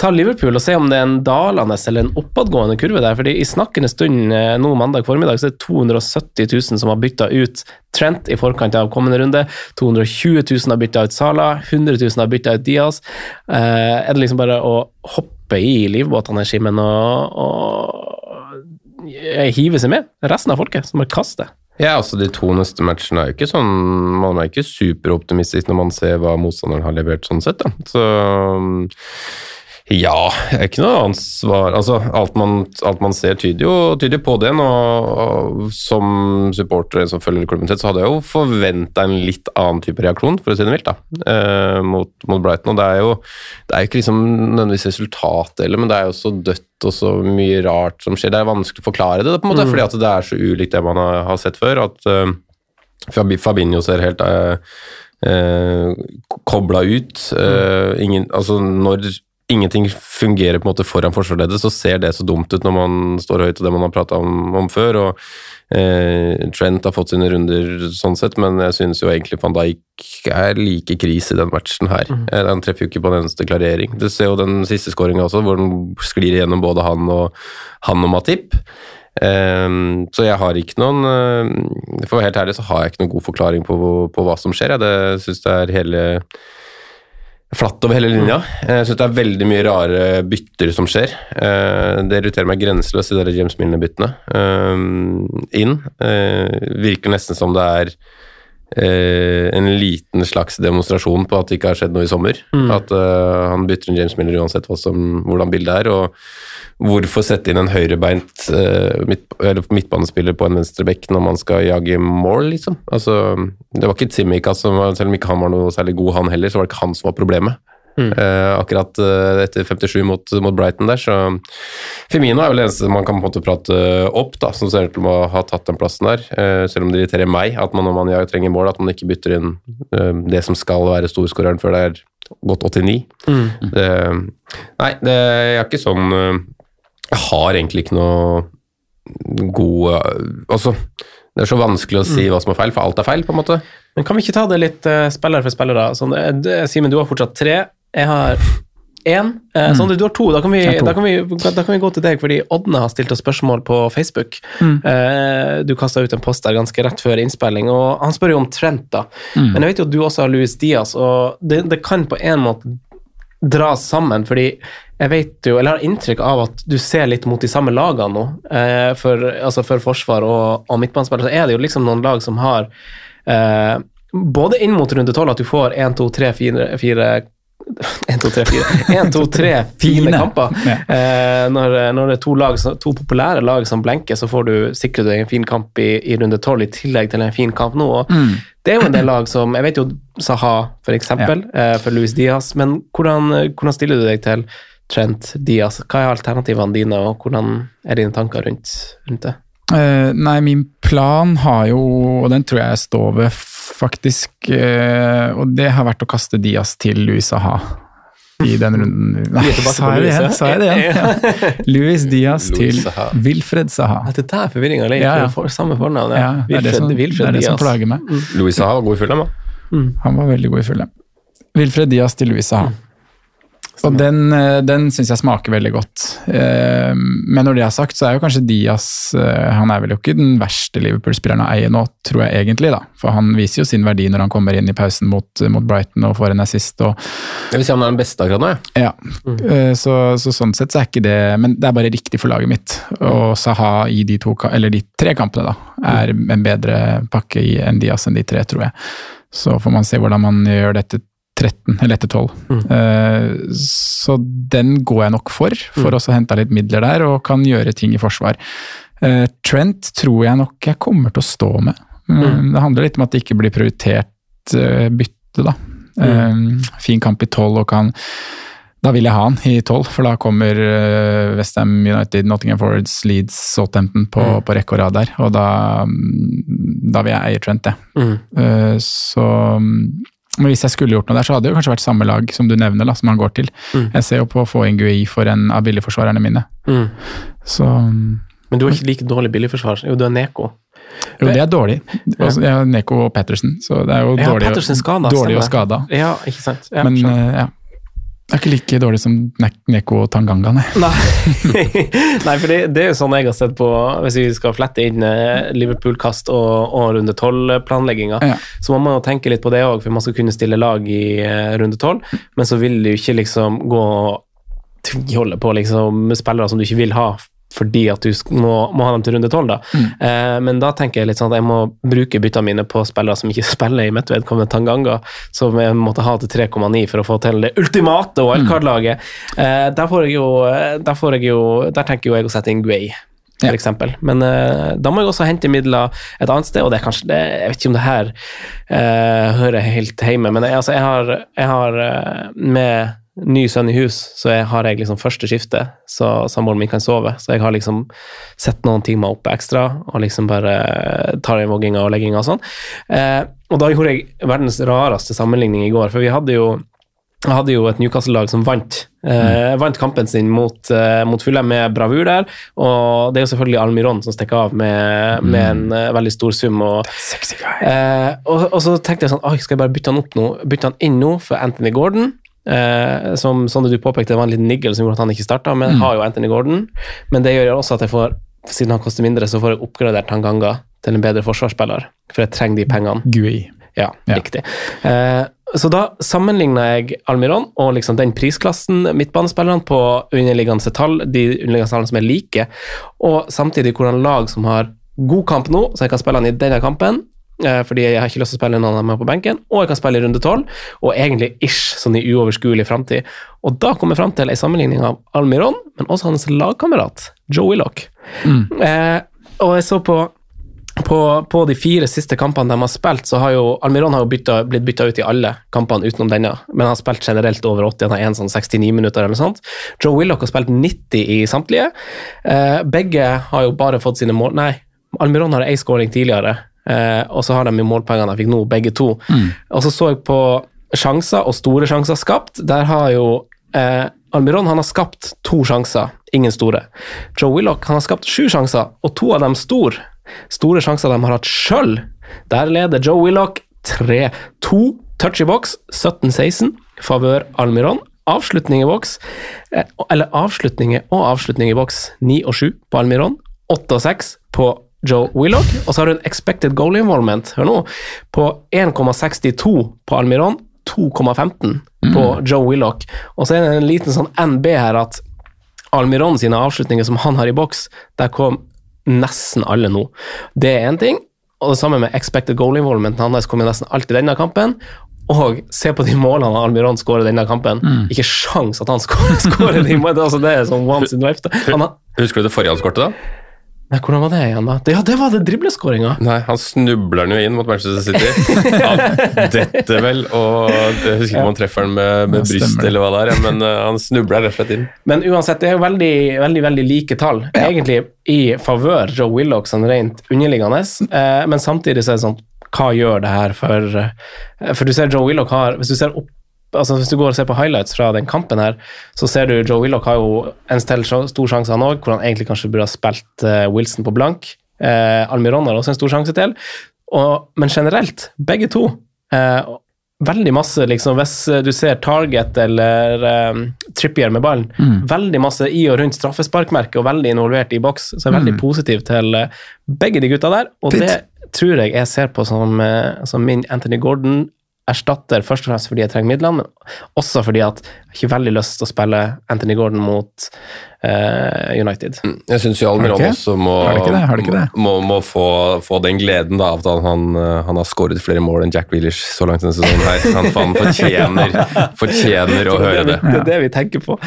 [SPEAKER 1] ta Liverpool og se om det er en dalende eller en oppadgående kurve der. fordi i snakkende stund eh, nå mandag formiddag så er det 270 000 som har bytta ut Trent i forkant av kommende runde. 220 000 har bytta ut Sala, 100 000 har bytta ut Diaz. Eh, er det liksom bare å hoppe i livbåtene, Simen, og, og hive seg med resten av folket, som har kaster?
[SPEAKER 3] Ja, altså De to neste matchene er jo ikke sånn Man er ikke superoptimistisk når man ser hva motstanderen har levert, sånn sett. da. Så ja, det er ikke noe annet svar. Altså, alt man, alt man ser, tyder jo, tyder på det. Nå, og som supporter som følger klubben tett, så hadde jeg jo forventa en litt annen type reaksjon, for å si det mildt, da, eh, mot, mot Brighton. Og det er jo det er ikke liksom nødvendigvis resultatet heller, men det er jo så dødt og så mye rart som skjer. Det er vanskelig å forklare det, på en måte,
[SPEAKER 1] Mm.
[SPEAKER 3] fordi at det er så ulikt det man har, har sett før. at eh, Fabinho ser helt eh, eh, kobla ut. Eh, ingen, altså når ingenting fungerer på en måte foran forsvarsleddet, så ser det så dumt ut når man står høyt og det man har prata om, om før. og eh, Trent har fått sine runder sånn sett, men jeg synes jo egentlig van Dijk er like krise i den matchen her. Mm. Han treffer jo ikke på en eneste klarering. Du ser jo den siste skåringa også, hvor den sklir igjennom både han og, han og Matip. Um, så jeg har ikke noen eh, For å være helt ærlig så har jeg ikke noen god forklaring på, på hva som skjer. Jeg det syns det er hele flatt over hele linja. Jeg syns det er veldig mye rare bytter som skjer. Eh, det irriterer meg grenseløst, de der James Milner-byttene ehm, inn. Eh, virker nesten som det er eh, en liten slags demonstrasjon på at det ikke har skjedd noe i sommer.
[SPEAKER 1] Mm.
[SPEAKER 3] At eh, han bytter inn James Miller uansett hva som, hvordan bildet er. og Hvorfor sette inn en høyrebeint uh, midt, eller midtbanespiller på en venstrebekk når man skal jage mål, liksom? Altså, det var ikke Tsimikas som var, selv om ikke han var noe særlig god, han heller, så var det ikke han som var problemet.
[SPEAKER 1] Mm.
[SPEAKER 3] Eh, akkurat eh, etter 57 mot, mot Brighton der, så Femino er vel det eneste man kan på en måte prate opp, da, som ser ut til å ha tatt den plassen der. Eh, selv om det irriterer meg at man når man ja, trenger mål, at man ikke bytter inn eh, det som skal være storskåreren før det er gått 89.
[SPEAKER 1] Mm.
[SPEAKER 3] Det, nei, det jeg er ikke sånn eh, Jeg har egentlig ikke noe god eh, Altså, det er så vanskelig å si
[SPEAKER 1] Mm.
[SPEAKER 3] hva som er feil, for alt er feil, på en måte.
[SPEAKER 1] Men kan vi ikke ta det litt uh, spiller for spiller, da? Sånn, eh, Simen, du har fortsatt tre. Jeg har én. Eh,
[SPEAKER 2] Mm.
[SPEAKER 1] Sondre, du har to. Da kan, vi, da, kan vi, da kan vi gå til deg, fordi Ådne har stilt oss spørsmål på Facebook.
[SPEAKER 2] Mm.
[SPEAKER 1] Eh, du kasta ut en post der ganske rett før innspilling, og han spør jo om Trent, da.
[SPEAKER 2] Mm.
[SPEAKER 1] Men jeg vet jo at du også har Louis Diaz, og det, det kan på en måte dras sammen, fordi jeg vet jo, eller har inntrykk av at du ser litt mot de samme lagene nå, eh, for, altså for forsvar og, og midtbanespillere, så er det jo liksom noen lag som har eh, både inn mot runde tolv at du får én, to, tre, fire, fire 1, 2, 3, 4. 1, 2, 3 fine kamper. Eh, når, når det er to, lag, to populære lag som blenker, så får du sikre deg en fin kamp i, i runde tolv i tillegg til en fin kamp nå. Og
[SPEAKER 2] Mm.
[SPEAKER 1] Det er jo en del lag som Jeg vet jo Saha, for eksempel, eh, for Luis Diaz, men hvordan, hvordan stiller du deg til Trent Diaz? Hva er alternativene dine, og hvordan er dine tanker rundt, rundt det?
[SPEAKER 2] Eh, nei, min plan har jo, og den tror jeg jeg står ved faktisk, uh, og det har vært å kaste Diaz til Louis Saha i den runden. Nei, sa jeg det igjen? Sa jeg det igjen? Ja. Louis Diaz til. Wilfred Saha.
[SPEAKER 1] At det der forvirringa ligger,
[SPEAKER 2] Ja, ja.
[SPEAKER 1] for samme fornavn.
[SPEAKER 2] Ja, det er det som, det er det som plager meg.
[SPEAKER 3] Louis Saha var god i fulle, da.
[SPEAKER 2] Han var veldig god i fulle. Wilfred Diaz til Louis Saha. Og den, eh, den syns jeg smaker veldig godt. Eh, Men når det er sagt, så er jo kanskje Diaz eh, Han er vel jo ikke den verste Liverpool-spilleren å eie nå, tror jeg egentlig, da. For han viser jo sin verdi når han kommer inn i pausen mot, mot Brighton og får en assist. og
[SPEAKER 3] Jeg vil si han er den beste akkurat nå, jeg.
[SPEAKER 2] Ja, Mm. så, så sånn sett så er ikke det Men det er bare riktig for laget mitt. Og Saha i de, to, eller de tre kampene da, er en bedre pakke enn Diaz enn de tre, tror jeg. Så får man se hvordan man gjør det etter 13, eller etter 12. Eh, så den går jeg nok for, for mm. å hente litt midler der, og kan gjøre ting i forsvar. Uh, Trent tror jeg nok jeg kommer til å stå med. Mm, Det handler litt om at det ikke blir prioritert uh, bytte, da. Eh, fin kamp i 12 og kan da vil jeg ha han i 12, for da kommer uh, Westham United, Nottingham Forwards, Leeds, Southampton på, på rekke og rad der. Og da, mm, da vil jeg eie Trent, jeg.
[SPEAKER 1] Mm.
[SPEAKER 2] Så mm, men hvis jeg skulle gjort noe der, så hadde det jo kanskje vært samme lag som du nevner, da, som han går til.
[SPEAKER 1] Mm.
[SPEAKER 2] Jeg ser jo på å få inn Gui for en av billigforsvarerne mine.
[SPEAKER 1] Mm.
[SPEAKER 2] Så
[SPEAKER 1] Men du har ikke like dårlig billigforsvar. Jo, du er Neko.
[SPEAKER 2] jo, det er dårlig. Også, jeg har Neko og Pettersen, så det er jo
[SPEAKER 1] Ja,
[SPEAKER 2] dårlig,
[SPEAKER 1] skada,
[SPEAKER 2] dårlig og skada.
[SPEAKER 1] Ja, ikke sant. Ja,
[SPEAKER 2] Men eh, ja. Det er ikke like dårlig som Neko og Tanganga, nei.
[SPEAKER 1] Nei, for det, det er jo sånn jeg har sett på Hvis vi skal flette inn eh, Liverpool-kast og, og runde tolv-planlegginga,
[SPEAKER 2] Ja.
[SPEAKER 1] så må man jo tenke litt på det òg, for man skal kunne stille lag i eh, runde tolv, men så vil du ikke liksom gå og tviholde på liksom spillere som du ikke vil ha. Fordi at du må, må ha dem til runde tolv, da. Eh, men da tenker jeg litt sånn at jeg må bruke byttene mine på spillere som ikke spiller i mitt vedkommende Tanganga, som jeg måtte ha til 3,9 for å få til det ultimate wildcard-laget. Eh, der får jeg jo Der får jeg jo Der tenker jo jeg å sette inn Guay. For
[SPEAKER 2] Ja.
[SPEAKER 1] eksempel. Men eh, da må jeg også hente midler et annet sted, og det er kanskje det, Jeg vet ikke om det her eh, hører helt hjemme, men jeg, altså, jeg har, jeg har eh, med ny sønn i hus, så jeg har jeg liksom første skifte, så samboeren min kan sove. Så jeg har liksom sett noen timer oppe ekstra, og liksom bare tar i vogginga og legginga og sånn. Eh, og da gjorde jeg verdens rareste sammenligning i går, for vi hadde jo hadde jo et Newcastle-lag som vant eh, vant kampen sin mot, eh, mot Fulle med bravur der. Og det er jo selvfølgelig Almiron som stikker av med, med en eh, veldig stor sum. Og, eh, og, og så tenkte jeg sånn Oi, skal jeg bare bytte han opp nå? Bytte han inn nå for Anthony Gordon? Eh, som Sondre du påpekte, var en liten niggel som gjorde at han ikke starta, men mm. har jo Anthony Gordon. Men det gjør også at jeg får, siden han koster mindre, så får jeg oppgradert Tanganga til en bedre forsvarsspiller. For jeg trenger de pengene.
[SPEAKER 2] Gui.
[SPEAKER 1] Ja,
[SPEAKER 2] Ja.
[SPEAKER 1] riktig. Eh, så da sammenligna jeg Almiron og liksom den prisklassen, midtbanespillerne, på underliggende tall, de underliggende tallene som er like, og samtidig hvordan lag som har god kamp nå, så jeg kan spille han i denne kampen, fordi jeg har ikke lyst til å spille noen av dem på benken, og jeg kan spille i runde tolv, og egentlig ish, sånn i uoverskuelig framtid. Og da kom jeg fram til en sammenligning av Almiron, men også hans lagkamerat, Joe Mm. Eh, og jeg så på på, på de fire siste kampene de har spilt, så har jo Almiron har jo bytta, blitt bytta ut i alle kampene utenom denne, men han har spilt generelt over 80, han har en sånn 69 minutter eller noe sånt. Joe Willoch har spilt 90 i samtlige. Eh, begge har jo bare fått sine mål Nei, Almiron har ei scoring tidligere, eh, og så har de jo målpengene de fikk nå, begge to. Og så så jeg på sjanser og store sjanser skapt. Der har jo eh, Almiron han har skapt to sjanser, ingen store. Joe Willoch han har skapt sju sjanser, og to av dem store. Store sjanser de har hatt sjøl. Der leder Joe Willoch 3-2. Touch i boks 17-16. Favør Almiron. Avslutning i boks, eh, eller avslutninger og avslutning i boks 9 og 7 på Almiron. 8 og 6 på Joe Willoch. Og så har du en expected goal involvement, hør nå, på 1,62 på Almiron. 2,15 på Joe Willoch. Og så er det en liten sånn NB her at Almiron sine avslutninger som han har i boks, der kom nesten alle nå. Det er én ting, og det samme med expected goal involvement. Han har kommet nesten alltid denne kampen. Og se på de målene Almiron skårer denne kampen. Ikke sjans at han skårer, skårer de målene. Altså, det er sånn once in life. Han
[SPEAKER 3] Husker du det forrige han skårte, da?
[SPEAKER 1] Nei, hvordan var det igjen, da? Det, ja, det var det dribleskåringa.
[SPEAKER 3] Nei, han snubler den jo inn mot Manchester City. Han detter vel, og jeg husker ikke om han treffer den med, med
[SPEAKER 2] Ja,
[SPEAKER 3] bryst eller hva det er, ja, men uh, han snubler rett og slett inn.
[SPEAKER 1] Men uansett, det er jo veldig, veldig, veldig like tall. Egentlig i favør Joe Willoch sånn rent underliggende, eh, men samtidig så er det sånn Hva gjør det her for eh, For du ser Joe Willoch har Hvis du ser opp Altså Hvis du går og ser på highlights fra den kampen, her, så ser du Joe Willoch har jo en stor sjanse, han òg, hvor han egentlig kanskje burde ha spilt eh, Wilson på blank. Eh, Almiron har også en stor sjanse til. Og, men generelt, begge to, eh, veldig masse, liksom, hvis du ser Target eller um, Trippier med ballen,
[SPEAKER 2] Mm.
[SPEAKER 1] veldig masse i og rundt straffesparkmerket og veldig involvert i boks, så jeg er veldig
[SPEAKER 2] Mm.
[SPEAKER 1] positiv til eh, begge de gutta der. Og
[SPEAKER 2] Fint.
[SPEAKER 1] det tror jeg jeg ser på som, eh, som min Anthony Gordon erstatter først og fremst fordi jeg trenger midlene, men også fordi at jeg har ikke veldig lyst til å spille Anthony Gordon mot uh, United.
[SPEAKER 3] Jeg syns jo Almiron også må, må, må få, få den gleden da, av at han, eh, han har skåret flere mål enn Jack Grealish så langt denne sesongen. her. Han faen fortjener, fortjener å høre det.
[SPEAKER 1] Det er det vi tenker på.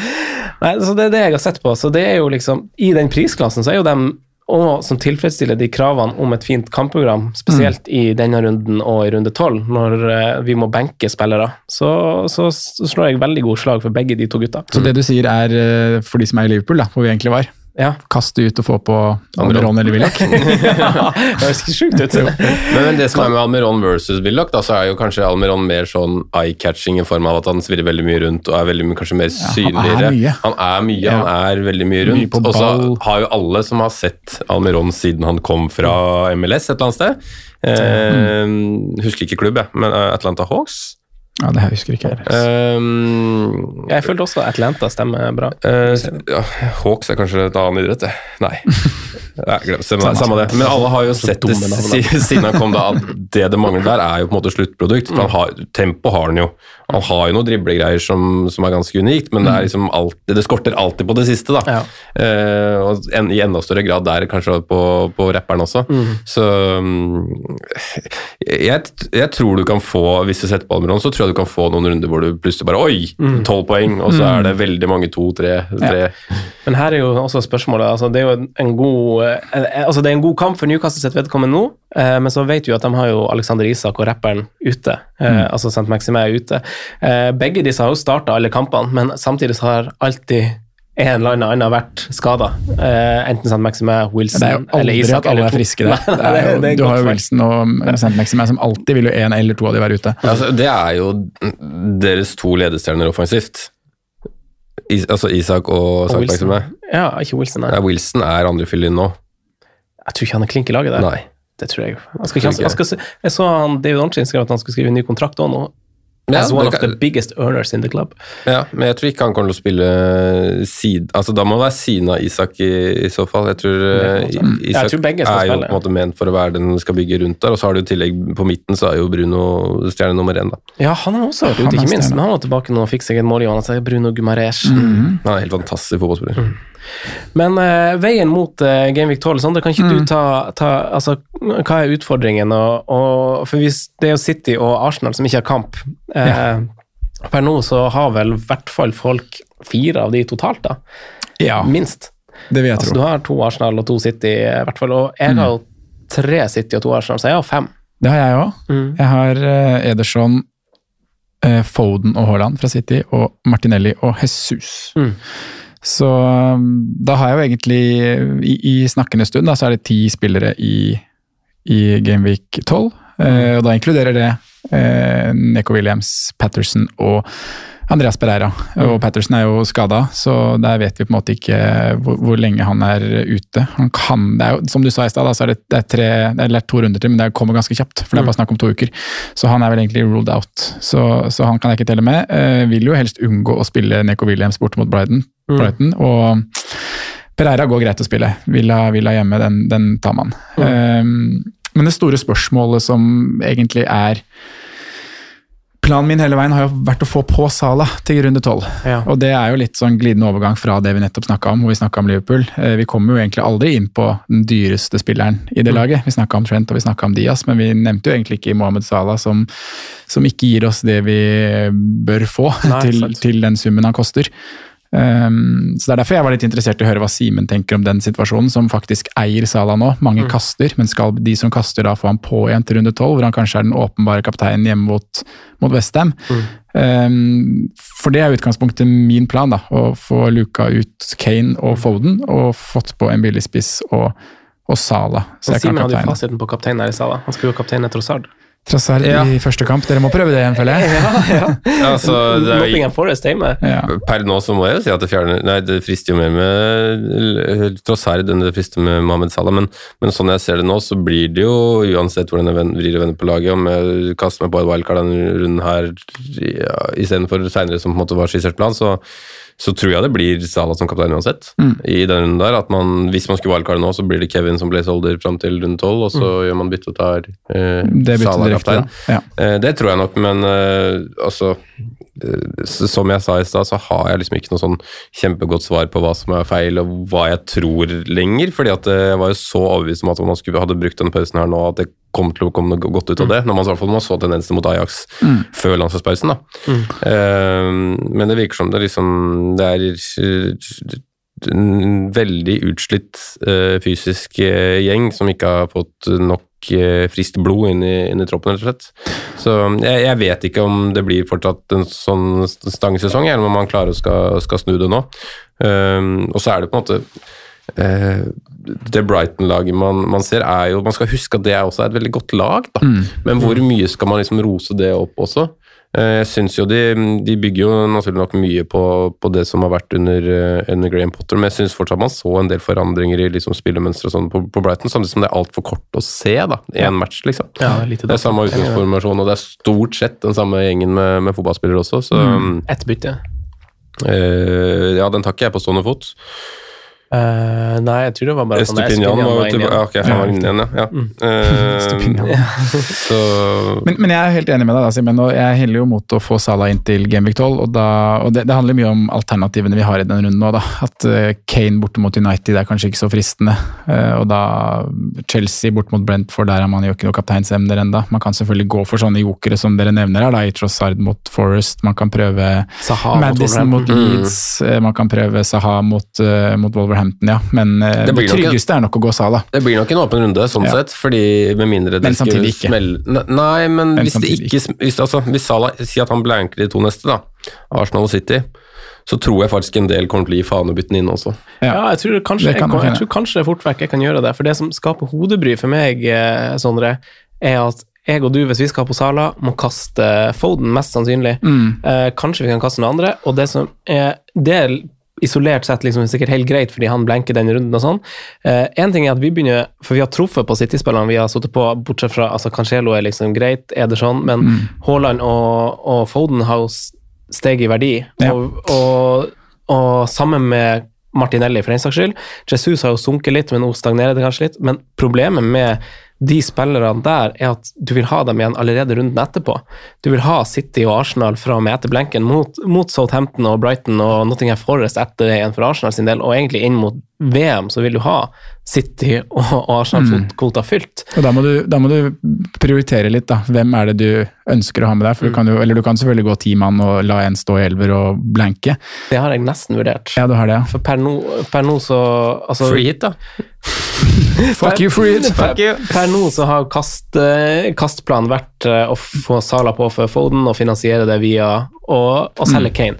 [SPEAKER 1] Nei, så Det er det jeg har sett på. Så det er jo liksom, I den prisklassen så er jo dem og som tilfredsstiller de kravene om et fint kampprogram, spesielt
[SPEAKER 2] Mm.
[SPEAKER 1] i denne runden og i runde tolv, når eh, vi må benke spillere. Så, så, så slår jeg veldig god slag for begge de to gutta.
[SPEAKER 2] Så det du sier er, eh, for de som er i Liverpool, da, hvor vi egentlig var,
[SPEAKER 1] Ja.
[SPEAKER 2] kaste ut og få på Almiron eller Willoch.
[SPEAKER 1] det høres sjukt ut.
[SPEAKER 3] Men, men det som er med Almiron versus Willoch, da, så er jo kanskje Almiron mer sånn eye-catching i form av at han svirrer veldig mye rundt og er veldig, mye- kanskje mer
[SPEAKER 2] han er
[SPEAKER 3] synligere.
[SPEAKER 2] mye.
[SPEAKER 3] Han er mye,
[SPEAKER 2] Ja.
[SPEAKER 3] han er veldig mye rundt. Og så har jo alle som har sett Almiron siden han kom fra MLS et eller annet sted eh, Husker ikke klubb, jeg, men eh, Atlanta Hawks.
[SPEAKER 2] Ja, det her husker ikke jeg.
[SPEAKER 3] Um,
[SPEAKER 1] Jeg følte også Atlanta stemmer bra.
[SPEAKER 3] Uh, ja, Hawks er kanskje et annet idrett, det. Nei. Nei glem, samme, samme det. Men alle har jo sett det siden han kom, da, at det det mangler der, er jo på en måte sluttprodukt. For han har, tempo har han jo. Han har jo noen driblegreier som, som er ganske unikt, men det, er liksom alltid, det skorter alltid på det siste. da.
[SPEAKER 1] Ja.
[SPEAKER 3] Eh, og en, I enda større grad der kanskje på, på rapperen også. Så mm, jeg, jeg tror du kan få, hvis du setter på Almiron, så tror jeg du kan få noen runder hvor du plutselig bare Oi! Tolv poeng, og så er det veldig mange to, tre, tre.
[SPEAKER 1] Men her er jo også spørsmålet altså Det er jo en god eh, altså det er en god kamp for Newcastle sitt vedkommende nå, eh, men så vet vi jo at de har jo Alexander Isak og rapperen ute. Eh, altså St. Maxime er ute. Eh, begge disse har jo starta alle kampene, men samtidig så har alltid en eller annen annen vært skada. Eh, enten St. Maxime, Wilson
[SPEAKER 2] Det er jo
[SPEAKER 1] eller
[SPEAKER 2] aldri
[SPEAKER 1] Isak.
[SPEAKER 2] at alle
[SPEAKER 1] eller
[SPEAKER 2] er friske der. Det er jo,
[SPEAKER 1] det er
[SPEAKER 2] du har jo Wilson og St. Maxime som alltid vil jo en eller to av de være ute.
[SPEAKER 3] Altså, det er jo deres to ledestjerner offensivt. Is, altså Isak og
[SPEAKER 1] og
[SPEAKER 3] St. Maxime.
[SPEAKER 1] Ja, ikke Wilson, nei.
[SPEAKER 3] Ja, Wilson er andrefyllen nå.
[SPEAKER 1] Jeg tror ikke han er klink i laget der.
[SPEAKER 3] Nei.
[SPEAKER 1] Det tror jeg. Han skal han skal, jeg så han, David Ornchin skrev at han skulle skrive en ny kontrakt òg nå.
[SPEAKER 3] Ja,
[SPEAKER 1] As one of the biggest earners in the club.
[SPEAKER 3] Ja, men jeg tror ikke han kommer til å spille side Altså, da må det være siden av Isak i, i så fall. Jeg tror eh,
[SPEAKER 1] Det kan.
[SPEAKER 3] Isak
[SPEAKER 1] Jeg tror begge skal
[SPEAKER 3] er jo på en måte ment for å være den du skal bygge rundt der, og så har du i tillegg på midten så er jo Bruno stjerne nummer én, da.
[SPEAKER 1] Ja, han har også vært ute, ikke minst. Men han var tilbake nå og fikk seg et mål i Johannes. Bruno Gumares.
[SPEAKER 2] -hmm.
[SPEAKER 3] Han er helt fantastisk fotballspiller.
[SPEAKER 1] Men uh, veien mot uh, Gameweek 12, Sondre, kan ikke
[SPEAKER 2] Mm.
[SPEAKER 1] du ta, ta altså, Hva er utfordringen? Og, og, for hvis det er jo City og Arsenal som ikke har kamp eh, Per nå så har vel i hvert fall folk fire av de totalt, da.
[SPEAKER 2] Ja,
[SPEAKER 1] Minst.
[SPEAKER 2] det vil jeg
[SPEAKER 1] Altså, du har to Arsenal og to City, i hvert fall. Og jeg har jo tre City og to Arsenal, så jeg har fem.
[SPEAKER 2] Det har jeg òg.
[SPEAKER 1] Mm.
[SPEAKER 2] Jeg har Ederson, Foden og Haaland fra City, og Martinelli og Jesus.
[SPEAKER 1] Mm.
[SPEAKER 2] Så um, da har jeg jo egentlig, i, i snakkende stund, da, så er det ti spillere i, i Gameweek 12. Eh, og da inkluderer det eh, Neko Williams, Patterson og Andreas Pereira. Og Patterson er jo skada, så der vet vi på en måte ikke hvor, hvor lenge han er ute. Han kan, det er jo, Som du sa i stad, så er det, det, er tre, det er to runder til, men det kommer ganske kjapt. For det er bare snakk om to uker. Så han er vel egentlig ruled out. Så, så han kan jeg ikke telle med. Eh, vil jo helst unngå å spille Neko Williams borte mot Brighton. Brighton og Pereira går greit å spille. Villa, Villa hjemme, den, den tar man. Um, men det store spørsmålet som egentlig er Planen min hele veien har jo vært å få på Sala til runde tolv.
[SPEAKER 1] Ja.
[SPEAKER 2] Og det er jo litt sånn glidende overgang fra det vi nettopp snakka om, hvor vi snakka om Liverpool. Eh, Vi kommer jo egentlig aldri inn på den dyreste spilleren i det laget. Vi snakka om Trent og vi snakka om Diaz, men vi nevnte jo egentlig ikke Mohammed Salah, som, som ikke gir oss det vi bør få
[SPEAKER 1] Nei,
[SPEAKER 2] til, til den summen han koster. Um, så Det er derfor jeg var litt interessert i å høre hva Simen tenker om den situasjonen, som faktisk eier Salah nå. Mange kaster, men skal de som kaster da få han på igjen til runde tolv, hvor han kanskje er den åpenbare kapteinen hjemme mot, mot Westham? Um, for det er utgangspunktet min plan, da. Å få luka ut Kane og Foden, og fått på en billigspiss og, og Salah. Så
[SPEAKER 1] Men Simen hadde jo fasiten på kapteinen her i Sala. Han skulle jo kapteine Trossard.
[SPEAKER 2] Trossard
[SPEAKER 3] Ja.
[SPEAKER 2] i første kamp. Dere må prøve det igjen, føler jeg.
[SPEAKER 3] Altså, det er
[SPEAKER 1] Nottingham Forest hjemme.
[SPEAKER 2] Ja.
[SPEAKER 3] Per nå så må jeg jo si at det fjerner Nei, det frister jo mer med Trossard enn det frister med Mohammed Salah, men, men sånn jeg ser det nå, så blir det jo uansett hvordan jeg vrir og vender på laget, om jeg kaster meg på et wildcard denne runden her ja, istedenfor seinere, som på en måte var skissert plan, så, så tror jeg det blir Salah som kaptein uansett. I den runden der, at man, Hvis man skulle wildcarde nå, så blir det Kevin som placeholder fram til runde tolv, og så gjør man bytte og tar eh, Salah kaptein.
[SPEAKER 2] Ja.
[SPEAKER 3] Eh, Det tror jeg nok, men eh, altså eh, Som jeg sa i stad, så har jeg liksom ikke noe sånn kjempegodt svar på hva som er feil, og hva jeg tror lenger. fordi at eh, jeg var jo så overbevist om at man skulle, hadde brukt denne pausen her nå, at det kom til å komme godt ut av det. Når man, fall man så tendensene mot Ajax før landslagspausen. Mm. Uh, men det virker som det liksom Det er eh, en veldig utslitt uh, fysisk uh, gjeng som ikke har fått nok frist friskt blod inn i, inn i troppen, rett og slett. Så jeg, jeg vet ikke om det blir fortsatt en sånn stangsesong, eller om man klarer å skal, skal snu det nå. Um, og så er det på en måte eh, Det Brighton-laget man, man ser, er jo Man skal huske at det er også et veldig godt lag, da. Men hvor mye skal man liksom rose det opp også? Eh, Jeg synes jo de, de bygger jo naturlig nok mye på, på det som har vært under, eh, under Graham Potter, men jeg syns fortsatt man så en del forandringer i liksom spillemønstre og sånn på, på Brighton, samtidig som det er altfor kort å se da, i en match, liksom.
[SPEAKER 1] Ja, lite
[SPEAKER 3] Det er samme utgangsformasjon, og det er stort sett den samme gjengen med, med fotballspillere også, så
[SPEAKER 1] Ett bytte.
[SPEAKER 3] Uh, Ja, den tar ikke jeg på stående fot.
[SPEAKER 1] Eh, nei, jeg tror det var bare sånn
[SPEAKER 3] Estupinian var jo
[SPEAKER 1] inn
[SPEAKER 3] tilbake.
[SPEAKER 1] igjen.
[SPEAKER 3] Ja, okay, han var inne igjen, ja. ja. Mm.
[SPEAKER 2] Uh,
[SPEAKER 3] så
[SPEAKER 2] Men, men jeg er helt enig med deg, da, Simen. og Jeg heller jo mot å få Sala inn til Gameweek 12. Og, da, og det, det handler mye om alternativene vi har i den runden nå. Da. At uh, Kane borte mot United er kanskje ikke så fristende. Eh, og da Chelsea bort mot Brentford, der har man jo ikke noe kapteinsemner enda. Man kan selvfølgelig gå for sånne jokere som dere nevner her, da, i Trossard mot Forest. Man kan prøve
[SPEAKER 1] Saha mot
[SPEAKER 2] Madison mot
[SPEAKER 1] mot
[SPEAKER 2] Leeds. Mm. Man kan prøve Saha mot, mot Wolverhampton, ja. Men eh,
[SPEAKER 3] Det
[SPEAKER 2] det,
[SPEAKER 3] tryggeste en-
[SPEAKER 2] er nok å gå Sala.
[SPEAKER 3] Det blir nok en åpen runde, sånn
[SPEAKER 2] Ja.
[SPEAKER 3] sett, fordi med mindre det
[SPEAKER 2] Men samtidig ikke.
[SPEAKER 3] smelle Nei, men,
[SPEAKER 2] Men
[SPEAKER 3] hvis det ikke hvis, altså, hvis Sala sier at han blanker de to neste, da, Arsenal og City, så tror jeg faktisk en del kommer til å gi faen og bytte den inn også.
[SPEAKER 2] Ja.
[SPEAKER 1] Ja, jeg tror, kanskje,
[SPEAKER 2] Det kan
[SPEAKER 1] jeg, jeg, tror kanskje fort vekk jeg kan gjøre det. For det som skaper hodebry for meg, eh, Sondre, er at jeg og du, hvis vi skal på Sala, må kaste Foden, mest sannsynlig. Eh, kanskje vi kan kaste noen andre. Og det som er Det er isolert sett liksom sikkert helt greit, fordi han blenker den runden og sånn. Én ting er at vi begynner For vi har truffet på City-spillerne vi har sittet på, bortsett fra altså Cancelo er liksom greit, Ederson, men Haaland og, og Foden har jo steget i verdi.
[SPEAKER 2] Ja.
[SPEAKER 1] Og, og, og sammen med Martinelli, for den saks skyld. Jesus har jo sunket litt, men nå stagnerer det kanskje litt. Men problemet med de spillerne der er at du vil ha dem igjen allerede runden etterpå. Du vil ha City og Arsenal fra og med etter blenken mot, mot Southampton og Brighton og Nottingham Forest etter det igjen for Arsenal sin del, og egentlig inn mot VM så vil du ha City og, og Arsenal-kvota fylt.
[SPEAKER 2] Og da må, du, da må du prioritere litt, da. Hvem er det du ønsker å ha med deg? For du kan jo, eller du kan selvfølgelig gå ti mann og la en stå i elver og blanke.
[SPEAKER 1] Det har jeg nesten vurdert.
[SPEAKER 2] Ja, du har det, ja.
[SPEAKER 1] For per nå, no, no så altså,
[SPEAKER 3] Free hit, da.
[SPEAKER 2] Fuck you, it!
[SPEAKER 1] Per, per nå så har kast, eh, kastplanen vært eh, å få Sala på for Foden og finansiere det via og selge Kane.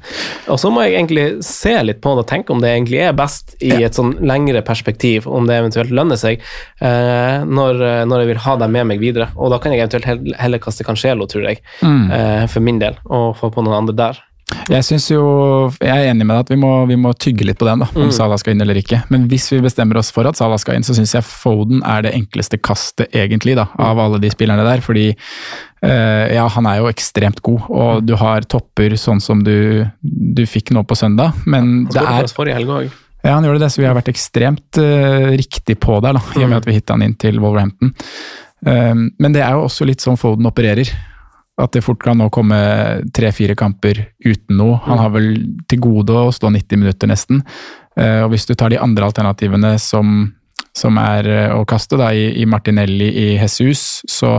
[SPEAKER 1] Og så må jeg egentlig se litt på det og tenke om det egentlig er best i et sånn lengre perspektiv, om det eventuelt lønner seg, eh, når, når jeg vil ha dem med meg videre. Og da kan jeg eventuelt heller kaste Cancelo, tror jeg, eh, for min del, og få på noen andre der.
[SPEAKER 2] Jeg synes jo, jeg er enig med deg at vi må, vi må tygge litt på den, da, om Salah skal inn eller ikke. Men hvis vi bestemmer oss for at Salah skal inn, så syns jeg Foden er det enkleste kastet, egentlig, da, av alle de spillerne der. Fordi eh, ja, han er jo ekstremt god, og du har topper sånn som du, du fikk nå på søndag, men det er
[SPEAKER 1] forrige helg òg.
[SPEAKER 2] Ja, han gjorde det, så vi har vært ekstremt uh, riktig på der, da, i og med at vi hitta han inn til Wolverhampton. Um, men det er jo også litt sånn Foden opererer. At det fort kan nå komme tre-fire kamper uten noe. Han har vel til gode å stå 90 minutter nesten. Eh, og hvis du tar de andre alternativene som, som er eh, å kaste, da, i, i Martinelli, i Jesus, så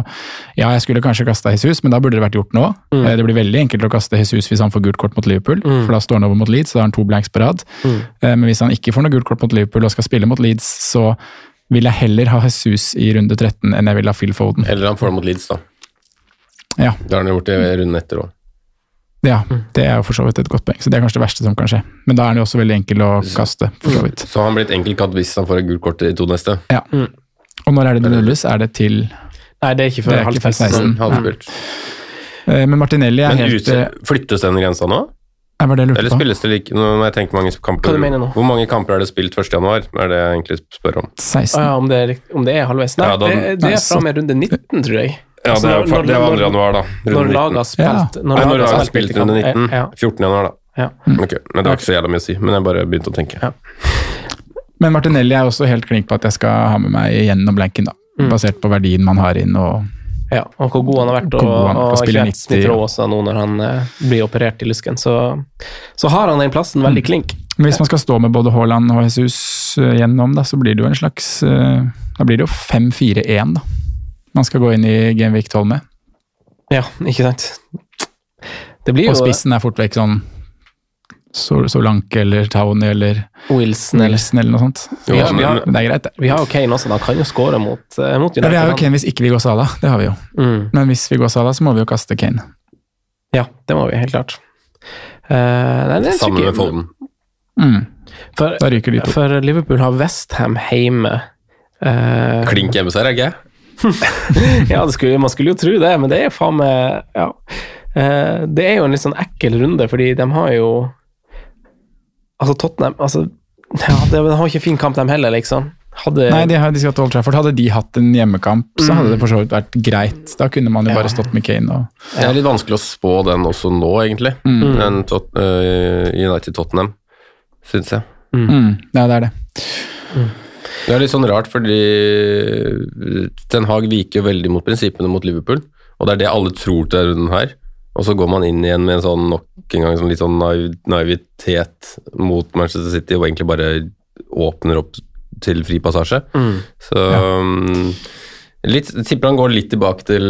[SPEAKER 2] ja, jeg skulle kanskje kasta Jesus, men da burde det vært gjort nå. Mm. det blir veldig enkelt å kaste Jesus hvis han får gult kort mot Liverpool, for da står han over mot Leeds, så da har han to blanks på rad. Mm. Men hvis han ikke får noe gult kort mot Liverpool og skal spille mot Leeds, så vil jeg heller ha Jesus i runde 13 enn jeg vil ha Phil Foden.
[SPEAKER 3] Eller han får det mot Leeds, da.
[SPEAKER 2] Ja,
[SPEAKER 3] Det har han gjort i runden etter òg.
[SPEAKER 2] ja, det er jo for så vidt et godt poeng. Så det er kanskje det verste som kan skje. Men da er han jo også veldig enkel å kaste, for så vidt.
[SPEAKER 3] Så har han blitt enkel enkelt katt hvis han får et gult kort i to neste.
[SPEAKER 2] Ja. Og når er det det nulles? Er det til
[SPEAKER 1] Nei, det er ikke
[SPEAKER 2] Det
[SPEAKER 1] før
[SPEAKER 2] er ikke 16.
[SPEAKER 3] Hadde.
[SPEAKER 2] Eh, Men Martinelli er
[SPEAKER 3] Men
[SPEAKER 2] helt
[SPEAKER 3] ute,
[SPEAKER 2] eh,
[SPEAKER 3] flyttes den grensa nå?
[SPEAKER 2] Det var det
[SPEAKER 3] Eller
[SPEAKER 2] på.
[SPEAKER 3] spilles det like når jeg tenker mange kamper
[SPEAKER 1] Hva du mener nå?
[SPEAKER 3] Hvor mange kamper er det spilt 1. januar? Er det jeg egentlig spør om.
[SPEAKER 2] 16.
[SPEAKER 1] Ah, ja, om, det er, om det er halvveis? Nei,
[SPEAKER 3] Ja, da-
[SPEAKER 1] det, det er fra og med runde 19, tror jeg.
[SPEAKER 3] Ja,
[SPEAKER 1] Altså,
[SPEAKER 3] det, er, det var
[SPEAKER 1] når-
[SPEAKER 3] 2. januar, da.
[SPEAKER 1] Når laget har spilt
[SPEAKER 2] Ja.
[SPEAKER 1] Når laget har
[SPEAKER 3] spilt
[SPEAKER 1] i
[SPEAKER 3] runde 19.
[SPEAKER 1] Ja,
[SPEAKER 3] 14. januar, da.
[SPEAKER 1] ja.
[SPEAKER 3] Okay, Men det har ikke så jævla mye å si. Men jeg bare begynte å tenke.
[SPEAKER 1] Ja.
[SPEAKER 2] Men Martinelli er også helt klink på at jeg skal ha med meg gjennom blanken, da.
[SPEAKER 1] Mm.
[SPEAKER 2] Basert på verdien man har inn og
[SPEAKER 1] Ja, og hvor god han har vært, og,
[SPEAKER 2] han og,
[SPEAKER 1] og
[SPEAKER 2] spille
[SPEAKER 1] ikke
[SPEAKER 2] 90,
[SPEAKER 1] Smith Rowe
[SPEAKER 2] ja.
[SPEAKER 1] også nå når han eh, blir operert i lysken. Så, så har han den plassen
[SPEAKER 2] Mm.
[SPEAKER 1] veldig klink.
[SPEAKER 2] Men hvis man skal stå med både Haaland og Jesus eh, gjennom, da, så blir det jo en slags eh, Da blir det jo 5-4-1, da. Man skal gå inn i Genvik 12 med.
[SPEAKER 1] Ja, ikke sant? Det blir
[SPEAKER 2] Og
[SPEAKER 1] jo
[SPEAKER 2] spissen er fort vekk sånn Sol- Solanke eller Townie eller
[SPEAKER 1] Wilson eller
[SPEAKER 2] Nelson eller noe sånt.
[SPEAKER 1] Jo, ja, vi, har,
[SPEAKER 2] Men det er greit, det.
[SPEAKER 1] vi har jo Kane også, da. Han kan jo skåre mot, eh, mot
[SPEAKER 2] Ja, vi har jo Kane hvis ikke vi går Sala, det har vi jo.
[SPEAKER 1] Mm.
[SPEAKER 2] Men hvis vi går Sala, så må vi jo kaste Kane.
[SPEAKER 1] Ja, det må vi helt klart. Uh, nei, det er
[SPEAKER 3] Sammen med Foden.
[SPEAKER 2] Mm.
[SPEAKER 1] For,
[SPEAKER 2] Da ryker de to.
[SPEAKER 1] for Liverpool har Westham hjemme. Uh,
[SPEAKER 3] Klink hjemmeseier, er ikke?
[SPEAKER 1] Ja, det skulle, man skulle jo tro det, men det er jo faen meg ja. Eh, Det er jo en litt sånn ekkel runde, fordi de har jo Altså, Tottenham altså, ja, De har ikke fin kamp, de heller, liksom. Hadde,
[SPEAKER 2] Nei, de, de skal til Old Trafford. Hadde de hatt en hjemmekamp, så hadde det for så vidt vært greit. Da kunne man jo
[SPEAKER 1] Ja.
[SPEAKER 2] bare stått med Kane og
[SPEAKER 3] Det er litt vanskelig å spå den også nå, egentlig.
[SPEAKER 2] Mm.
[SPEAKER 3] Den tot, uh, United-Tottenham, syns jeg.
[SPEAKER 2] mm. Ja, det er det.
[SPEAKER 3] Det er litt sånn rart, fordi Ten Hag viker jo veldig mot prinsippene mot Liverpool, og det er det alle tror til denne runden her. Og så går man inn igjen med en sånn nok en gang sånn litt sånn naiv, naivitet mot Manchester City, og egentlig bare åpner opp til fri passasje. Så ja. litt, tipper han går litt tilbake til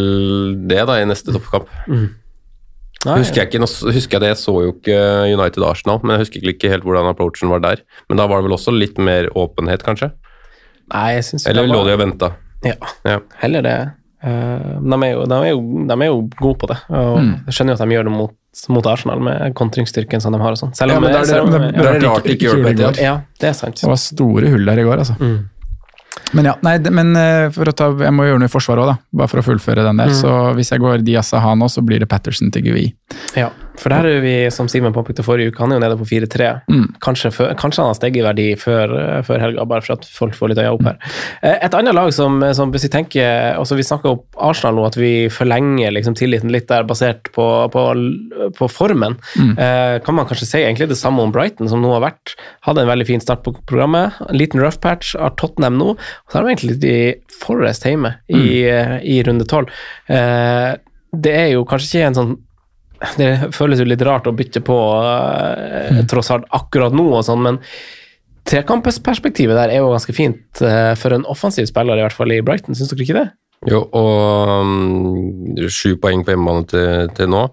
[SPEAKER 3] det da i neste toppkamp.
[SPEAKER 1] Nei,
[SPEAKER 3] Husker jeg, ikke, husker jeg det, jeg så jo ikke United Arsenal, men jeg husker ikke helt hvordan approachen var der. Men da var det vel også litt mer åpenhet, kanskje?
[SPEAKER 1] Nei, jeg synes jo
[SPEAKER 3] Eller lå de og venta?
[SPEAKER 1] Ja,
[SPEAKER 3] Ja.
[SPEAKER 1] heller det. Eh, de, er jo, de, er jo, de er jo gode på det, og
[SPEAKER 2] Mm.
[SPEAKER 1] jeg skjønner jo at de gjør det mot, mot Arsenal med kontringsstyrken som de har og sånn. Selv
[SPEAKER 3] Ja,
[SPEAKER 1] om
[SPEAKER 3] men det, er det,
[SPEAKER 1] selv om-
[SPEAKER 2] men det-
[SPEAKER 3] da er rart de ikke gjør det bedre.
[SPEAKER 1] Ja, det er sant.
[SPEAKER 2] Det var store hull der i går, altså.
[SPEAKER 1] Mm.
[SPEAKER 2] Men ja, nei, men eh, for å ta, jeg må gjøre noe i forsvaret òg. Bare for å fullføre den der.
[SPEAKER 1] Mm.
[SPEAKER 2] Så hvis jeg går Diaz Aha nå, så blir det Patterson til GUI.
[SPEAKER 1] Ja, for der er vi, som Simen påpekte forrige uke, han er jo nede på 4-3.
[SPEAKER 2] Mm.
[SPEAKER 1] Kanskje, kanskje han har steget i verdi før, eh, før helga, bare for at folk får litt øye opp her. Eh, Et annet lag som, som hvis vi tenker også Vi snakker opp Arsenal nå, at vi forlenger liksom, tilliten litt der basert på, på, på formen.
[SPEAKER 2] Mm.
[SPEAKER 1] Eh, kan man kanskje si egentlig det samme om Brighton, som nå har vært. Hadde en veldig fin start på programmet. En liten rough patch av Tottenham nå. Og så har de egentlig i Forest hjemme i, eh, i runde tolv. Eh, det er jo kanskje ikke en sånn det føles jo litt rart å bytte på eh, tross alt akkurat nå og sånn, men trekampsperspektivet der er jo ganske fint eh, for en offensiv spiller, i hvert fall i Brighton. Syns dere ikke det?
[SPEAKER 3] Jo, og um, sju poeng på hjemmebane til, til nå.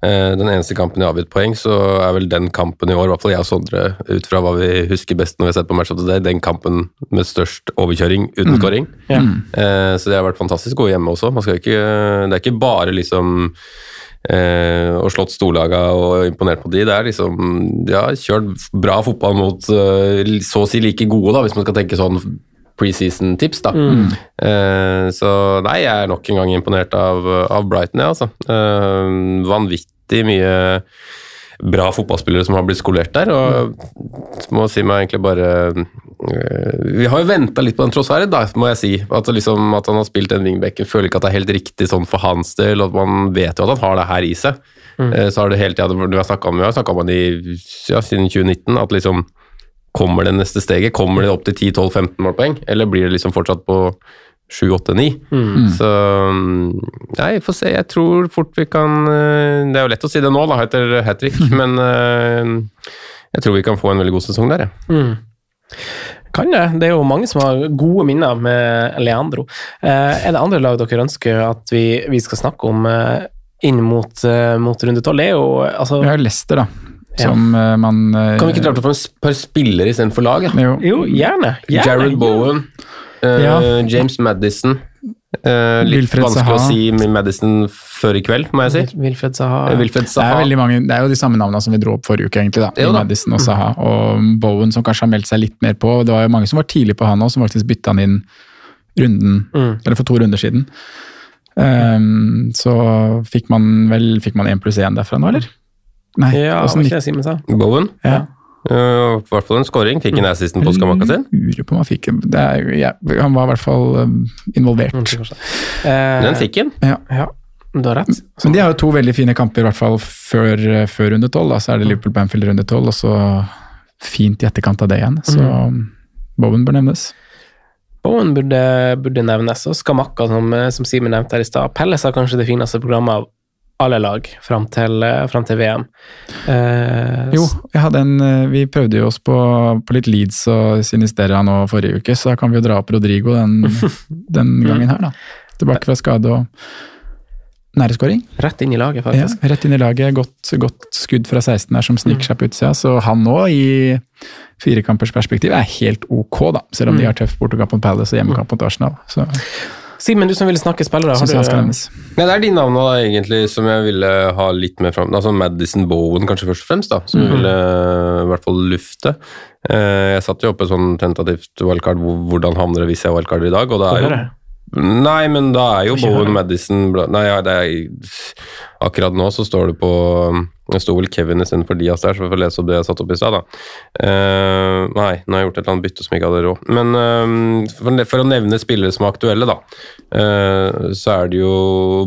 [SPEAKER 3] Eh, den eneste kampen jeg har avgitt poeng, så er vel den kampen i år, i hvert fall jeg og Sondre, ut fra hva vi husker best når vi har sett på Match of the Day, den kampen med størst overkjøring uten scoring.
[SPEAKER 1] Yeah.
[SPEAKER 3] Eh, så det har vært fantastisk gode hjemme også. Man skal ikke, det er ikke bare liksom eh, og slått storlaga og imponert på de. Det er liksom De har kjørt bra fotball mot eh, så å si like gode, da, hvis man skal tenke sånn preseason-tips, da. Eh, så nei, jeg er nok en gang imponert av, av Brighton, jeg, altså. Eh, vanvittig mye bra fotballspillere som har blitt skolert der, og må si meg egentlig bare eh, Vi har jo venta litt på den tross her, da, må jeg si. At, liksom, at han har spilt den wingbacken. Føler ikke at det er helt riktig sånn for hans del, at man vet jo at han har det her i seg. Mm. Så har det hele tida Vi har snakka om, han i, ja, siden 2019, at liksom Kommer det neste steget? Kommer det opp til 10-12-15 målpoeng, eller blir det liksom fortsatt på 7-8-9? Så Nei, få får se. Jeg tror fort vi kan eh, Det er jo lett å si det nå, da, etter hat trick, men eh, jeg tror vi kan få en veldig god sesong der, jeg.
[SPEAKER 1] Kan det. Det er jo mange som har gode minner med Leandro. Eh, er det andre lag dere ønsker at vi, vi skal snakke om eh, inn mot, eh, mot runde tolv? Det er jo altså
[SPEAKER 2] Vi har Leicester, da. Som ja. man
[SPEAKER 3] Kan vi ikke dra på et en par spillere istedenfor lag? Ja?
[SPEAKER 2] Jo.
[SPEAKER 1] Jo, gjerne. gjerne.
[SPEAKER 3] Jared Bowen, eh,
[SPEAKER 2] Ja.
[SPEAKER 3] James Madison. Uh, litt
[SPEAKER 2] Wilfred
[SPEAKER 3] vanskelig å si med Madison før i kveld, må jeg si.
[SPEAKER 1] Wilfred
[SPEAKER 3] Saha. Wilfred
[SPEAKER 2] Det er, mange, det er jo de samme navnene som vi dro opp forrige uke, egentlig. da,
[SPEAKER 3] Jo da.
[SPEAKER 2] Madison og Saha. Og Bowen, som kanskje har meldt seg litt mer på. Det var jo mange som var tidlig på han òg, som faktisk bytta han inn runden,
[SPEAKER 1] Mm.
[SPEAKER 2] eller for to runder siden. Um, så fikk man vel fikk man én pluss én derfra nå, eller? Nei,
[SPEAKER 1] Ja, hva
[SPEAKER 2] skal
[SPEAKER 1] jeg si med seg?
[SPEAKER 3] Bowen.
[SPEAKER 2] ja.
[SPEAKER 3] Uh, I hvert fall en scoring. Fikk en assisten på Skamaka sin.
[SPEAKER 2] Lurer på om han fikk en- det er, ja, Han var i hvert fall um, involvert.
[SPEAKER 1] Eh,
[SPEAKER 3] Den fikk han.
[SPEAKER 2] Ja.
[SPEAKER 1] Ja, du har rett.
[SPEAKER 2] Men de har jo to veldig fine kamper, i hvert fall før, eh, før runde tolv. Så er det Liverpool Banfield runde tolv, og så fint i etterkant av det igjen. Så
[SPEAKER 1] Mm.
[SPEAKER 2] Bowen bør nevnes.
[SPEAKER 1] Bowen burde, burde nevnes, og Skamakka, som, eh, som Simen nevnte her i stad. Pelles har kanskje det fineste programmet av alle lag fram til, eh, fram til VM. Eh,
[SPEAKER 2] Jo, en, eh, vi prøvde jo oss på, på litt Leeds og Sinisteria nå forrige uke, så da kan vi jo dra opp Rodrigo den, den gangen her, da. Tilbake fra skade og næreskåring.
[SPEAKER 1] Rett inn i laget,
[SPEAKER 2] Ja,
[SPEAKER 1] faktisk.
[SPEAKER 2] rett inn i laget. Godt, godt skudd fra 16 der som sniker seg på utsida. Så han nå, i firekampers perspektiv, er helt ok, da. Selv om de har tøff bortekamp mot Palace og hjemmekamp mot Arsenal. Så
[SPEAKER 1] Simen, du som ville snakke spillere, har du.
[SPEAKER 3] Nei, det er de navnene da, egentlig som jeg ville ha litt mer fram. Altså Madison Bowen kanskje først og fremst, da, som mm. ville eh, i hvert fall lufte. Eh, jeg satte jo opp et sånn tentativt wildcard, hvordan havner det hvis jeg wildcarder i dag, og det er jo. Nei, men da er jo Bowen. Madison Nei, ja, det er Akkurat nå så står det på Det sto vel Kevin istedenfor Diaz der, så vi får lese opp det jeg satte opp i stad. Eh, nei, nå har jeg gjort et eller annet bytte som ikke hadde råd. Men uh, for, for å nevne spillere som er aktuelle, da, uh, så er det jo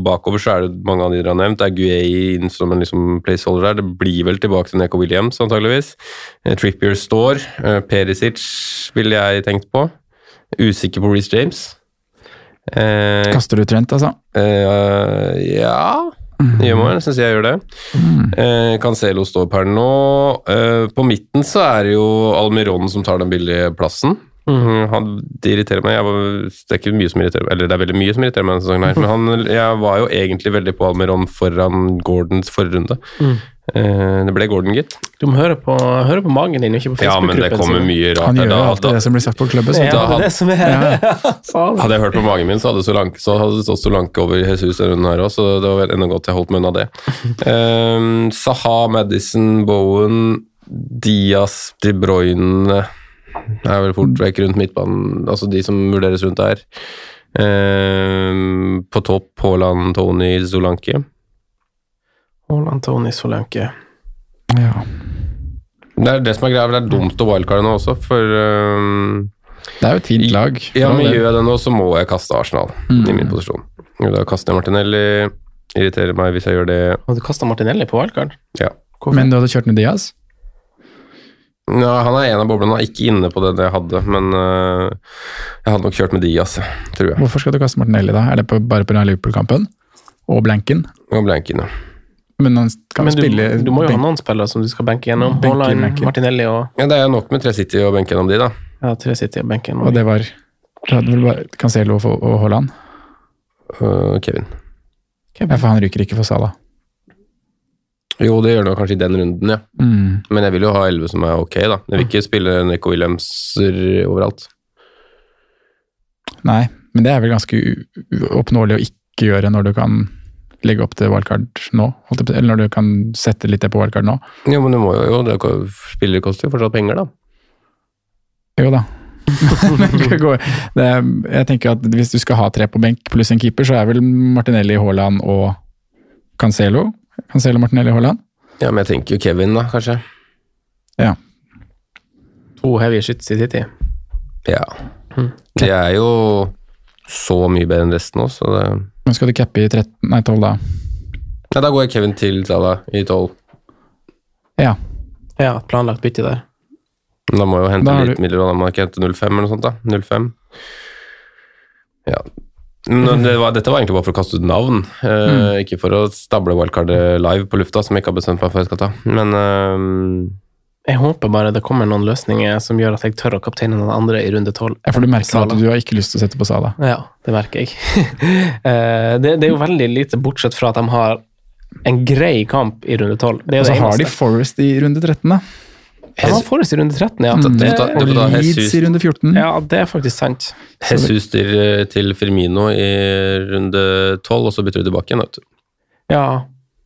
[SPEAKER 3] Bakover så er det mange av de dere har nevnt. Det er Guay inn som en liksom placeholder der. Det blir vel tilbake til Neko Williams, antageligvis. Trippier står. Uh, Perisic ville jeg tenkt på. Usikker på Reece James.
[SPEAKER 2] Kaster du Trent, altså?
[SPEAKER 3] Ja Gjør man, syns jeg gjør det. Eh, Cancelo står per nå. Eh, på midten så er det jo Almiron som tar den billige plassen. Mm, Han, det irriterer meg. Jeg var, det er ikke mye som irriterer eller det er veldig mye som irriterer meg denne sesongen her, men han, jeg var jo egentlig veldig på Almiron foran Gordons forrunde. runde. Eh, det ble Gordon, gitt.
[SPEAKER 1] Du må høre på, høre på magen din, ikke på
[SPEAKER 3] Ja, men det kommer mye rart
[SPEAKER 2] Han gjør jo
[SPEAKER 3] alt
[SPEAKER 2] det som blir sagt på klubben. Så
[SPEAKER 1] Ja,
[SPEAKER 3] da
[SPEAKER 1] det er
[SPEAKER 3] hadde-
[SPEAKER 1] det som er Ja.
[SPEAKER 3] Hadde jeg hørt på magen min, så hadde, Solanke, så hadde det stått Solanke over Jesus denne runden her òg, så det var vel enda godt jeg holdt meg unna det. Um, Saha, Madison, Bowen, Diaz, De Bruyne er vel fort vekk rundt midtbanen, altså de som vurderes rundt der. Um, på topp Haaland, Tony, Solanke.
[SPEAKER 1] Haaland, Tony, Solanke.
[SPEAKER 2] Ja.
[SPEAKER 3] Det er det som er greia, det er dumt å wildcarde nå også, for um,
[SPEAKER 2] Det er jo et fint lag.
[SPEAKER 3] Ja, men gjør jeg det nå, så må jeg kaste Arsenal
[SPEAKER 2] Mm.
[SPEAKER 3] i min posisjon. Da kaster jeg Martinelli. Irriterer meg hvis jeg gjør det.
[SPEAKER 1] Og du kasta Martinelli på wildcard?
[SPEAKER 3] Ja.
[SPEAKER 2] Men du hadde kjørt med Diaz?
[SPEAKER 3] Ja, han er en av boblene, han er ikke inne på det jeg hadde, men uh, jeg hadde nok kjørt med Diaz, tror jeg.
[SPEAKER 2] Hvorfor skal du kaste Martinelli, da? Er det på, bare pga. Liverpool-kampen? Og blanken?
[SPEAKER 3] Og blanken, ja.
[SPEAKER 2] Men han skal
[SPEAKER 1] Men du,
[SPEAKER 2] spille
[SPEAKER 1] du må jo ha noen spillere som du skal benke gjennom.
[SPEAKER 2] Benke,
[SPEAKER 1] Haaland,
[SPEAKER 2] benke.
[SPEAKER 1] Martinelli og
[SPEAKER 3] ja. Det er nok med tre City og benke gjennom de, da.
[SPEAKER 1] ja, tre City og benken.
[SPEAKER 2] Og det var Cancelo og, Haaland?
[SPEAKER 3] Uh, Kevin.
[SPEAKER 2] Ja, for han ryker ikke for Salah.
[SPEAKER 3] Jo, det gjør det kanskje i den runden, ja.
[SPEAKER 2] Mm.
[SPEAKER 3] Men jeg vil jo ha elleve som er ok, da. Jeg vil ikke spille Neko Williamser overalt.
[SPEAKER 2] Nei, men det er vel ganske u- u- å ikke gjøre når du kan legge opp til wildcard nå? Eller når du kan sette litt det på wildcard nå?
[SPEAKER 3] Jo, men du må jo, jo det, spillere koster jo fortsatt penger, da.
[SPEAKER 2] Jo da. det går, det, jeg tenker at Hvis du skal ha tre på benk pluss en keeper, så er vel Martinelli, Haaland og Cancelo. Cancelo, Martinelli, Haaland.
[SPEAKER 3] Ja, men jeg tenker jo Kevin, da, kanskje.
[SPEAKER 2] Ja.
[SPEAKER 1] To heavy shits i City.
[SPEAKER 3] Ja. De er jo så mye bedre enn resten òg, så det
[SPEAKER 2] Men skal du cappe i 13, nei 12, da?
[SPEAKER 3] Nei, da går jeg Kevin til Salah i 12.
[SPEAKER 2] Ja.
[SPEAKER 1] Ja, planlagt bytte der.
[SPEAKER 3] Da må jeg jo hente
[SPEAKER 2] Da har
[SPEAKER 3] litt
[SPEAKER 2] du-
[SPEAKER 3] midler, og da må jeg ikke hente 05 eller noe sånt, da. 05. Ja. Men det var, dette var egentlig bare for å kaste ut navn, eh, ikke for å stable wildcardet live på lufta, som jeg ikke har bestemt meg for jeg skal ta. Men eh,
[SPEAKER 1] Jeg håper bare det kommer noen løsninger som gjør at jeg tør å kapteine noen andre i runde tolv.
[SPEAKER 2] Ja, For du merker
[SPEAKER 1] Sala.
[SPEAKER 2] at du har ikke lyst til å sette på Sala?
[SPEAKER 1] Ja, det merker jeg. Eh, det, det er jo veldig lite, bortsett fra at de har en grei kamp i runde tolv. Det er
[SPEAKER 2] Og så
[SPEAKER 1] det
[SPEAKER 2] har de. Forest i runde 13, da.
[SPEAKER 1] De har Forrest i runde 13, ja.
[SPEAKER 2] Mm.
[SPEAKER 3] Det, det,
[SPEAKER 2] Og Leeds i runde 14.
[SPEAKER 1] Ja, det er faktisk sant.
[SPEAKER 3] Jesus til, til Firmino i runde 12, og så bytter du tilbake igjen, vet du.
[SPEAKER 1] Ja,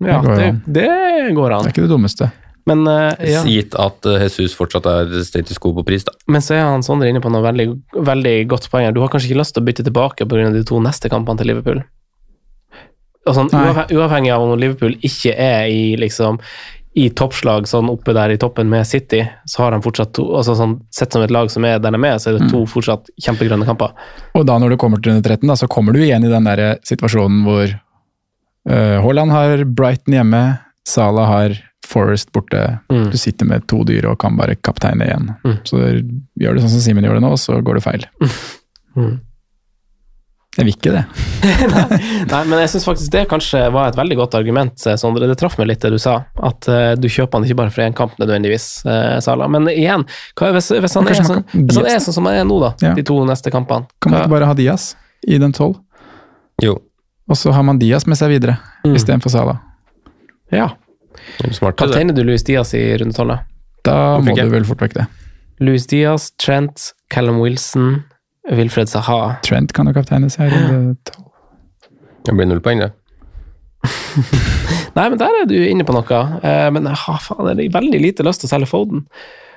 [SPEAKER 1] ja
[SPEAKER 2] Det går
[SPEAKER 1] det,
[SPEAKER 2] an.
[SPEAKER 1] det går
[SPEAKER 2] Det er ikke det dummeste.
[SPEAKER 1] Men, uh, ja.
[SPEAKER 3] Gitt at eh, Jesus fortsatt er status quo på pris, da.
[SPEAKER 1] Men så er han Sondre inne på noe veldig, veldig godt poeng. her. Du har kanskje ikke lyst til å bytte tilbake pga. de to neste kampene til Liverpool? og sånn, uavhengig, av om Liverpool ikke er i liksom i toppslag sånn oppe der i toppen med City, så har de fortsatt to altså sånn, Sett som et lag som er der de er, så er det
[SPEAKER 2] Mm.
[SPEAKER 1] to fortsatt kjempegrønne kamper.
[SPEAKER 2] Og da når du kommer til runde 13, da, så kommer du igjen i den der situasjonen hvor eh, Haaland har Brighton hjemme, Salah har Forest borte.
[SPEAKER 1] Mm.
[SPEAKER 2] Du sitter med to dyr og kan bare kapteine igjen.
[SPEAKER 1] Mm.
[SPEAKER 2] Så gjør du sånn som Simen gjør det nå, så går det feil.
[SPEAKER 1] Mm.
[SPEAKER 2] Jeg vil ikke det.
[SPEAKER 1] Nei, men jeg syns faktisk det kanskje var et veldig godt argument, eh, Sondre. Det traff meg litt det du sa, at uh, du kjøper han ikke bare for én kamp nødvendigvis, uh, Sala. Men igjen, hva, hvis, hvis, han er sånn,
[SPEAKER 2] kan-
[SPEAKER 1] hvis han er sånn som han er nå, da,
[SPEAKER 2] Ja.
[SPEAKER 1] de to neste kampene
[SPEAKER 2] Kan man ikke bare ha Diaz i den tolv?
[SPEAKER 3] Jo.
[SPEAKER 2] Og så har man Diaz med seg videre,
[SPEAKER 1] Mm.
[SPEAKER 2] istedenfor Sala.
[SPEAKER 1] Ja.
[SPEAKER 3] Smart.
[SPEAKER 1] Kapteiner du Louis Diaz i runde tolv, da?
[SPEAKER 2] Da må du vel fort vekk det.
[SPEAKER 1] Louis Diaz, Trent, Callum Wilson, Wilfred Saha.
[SPEAKER 2] Trent kan jo kapteines her. i runde tolv.
[SPEAKER 3] Det blir null poeng, det.
[SPEAKER 1] Nei, men der er du inne på noe. Eh, men ha, faen, det er veldig lite lyst til å selge Foden.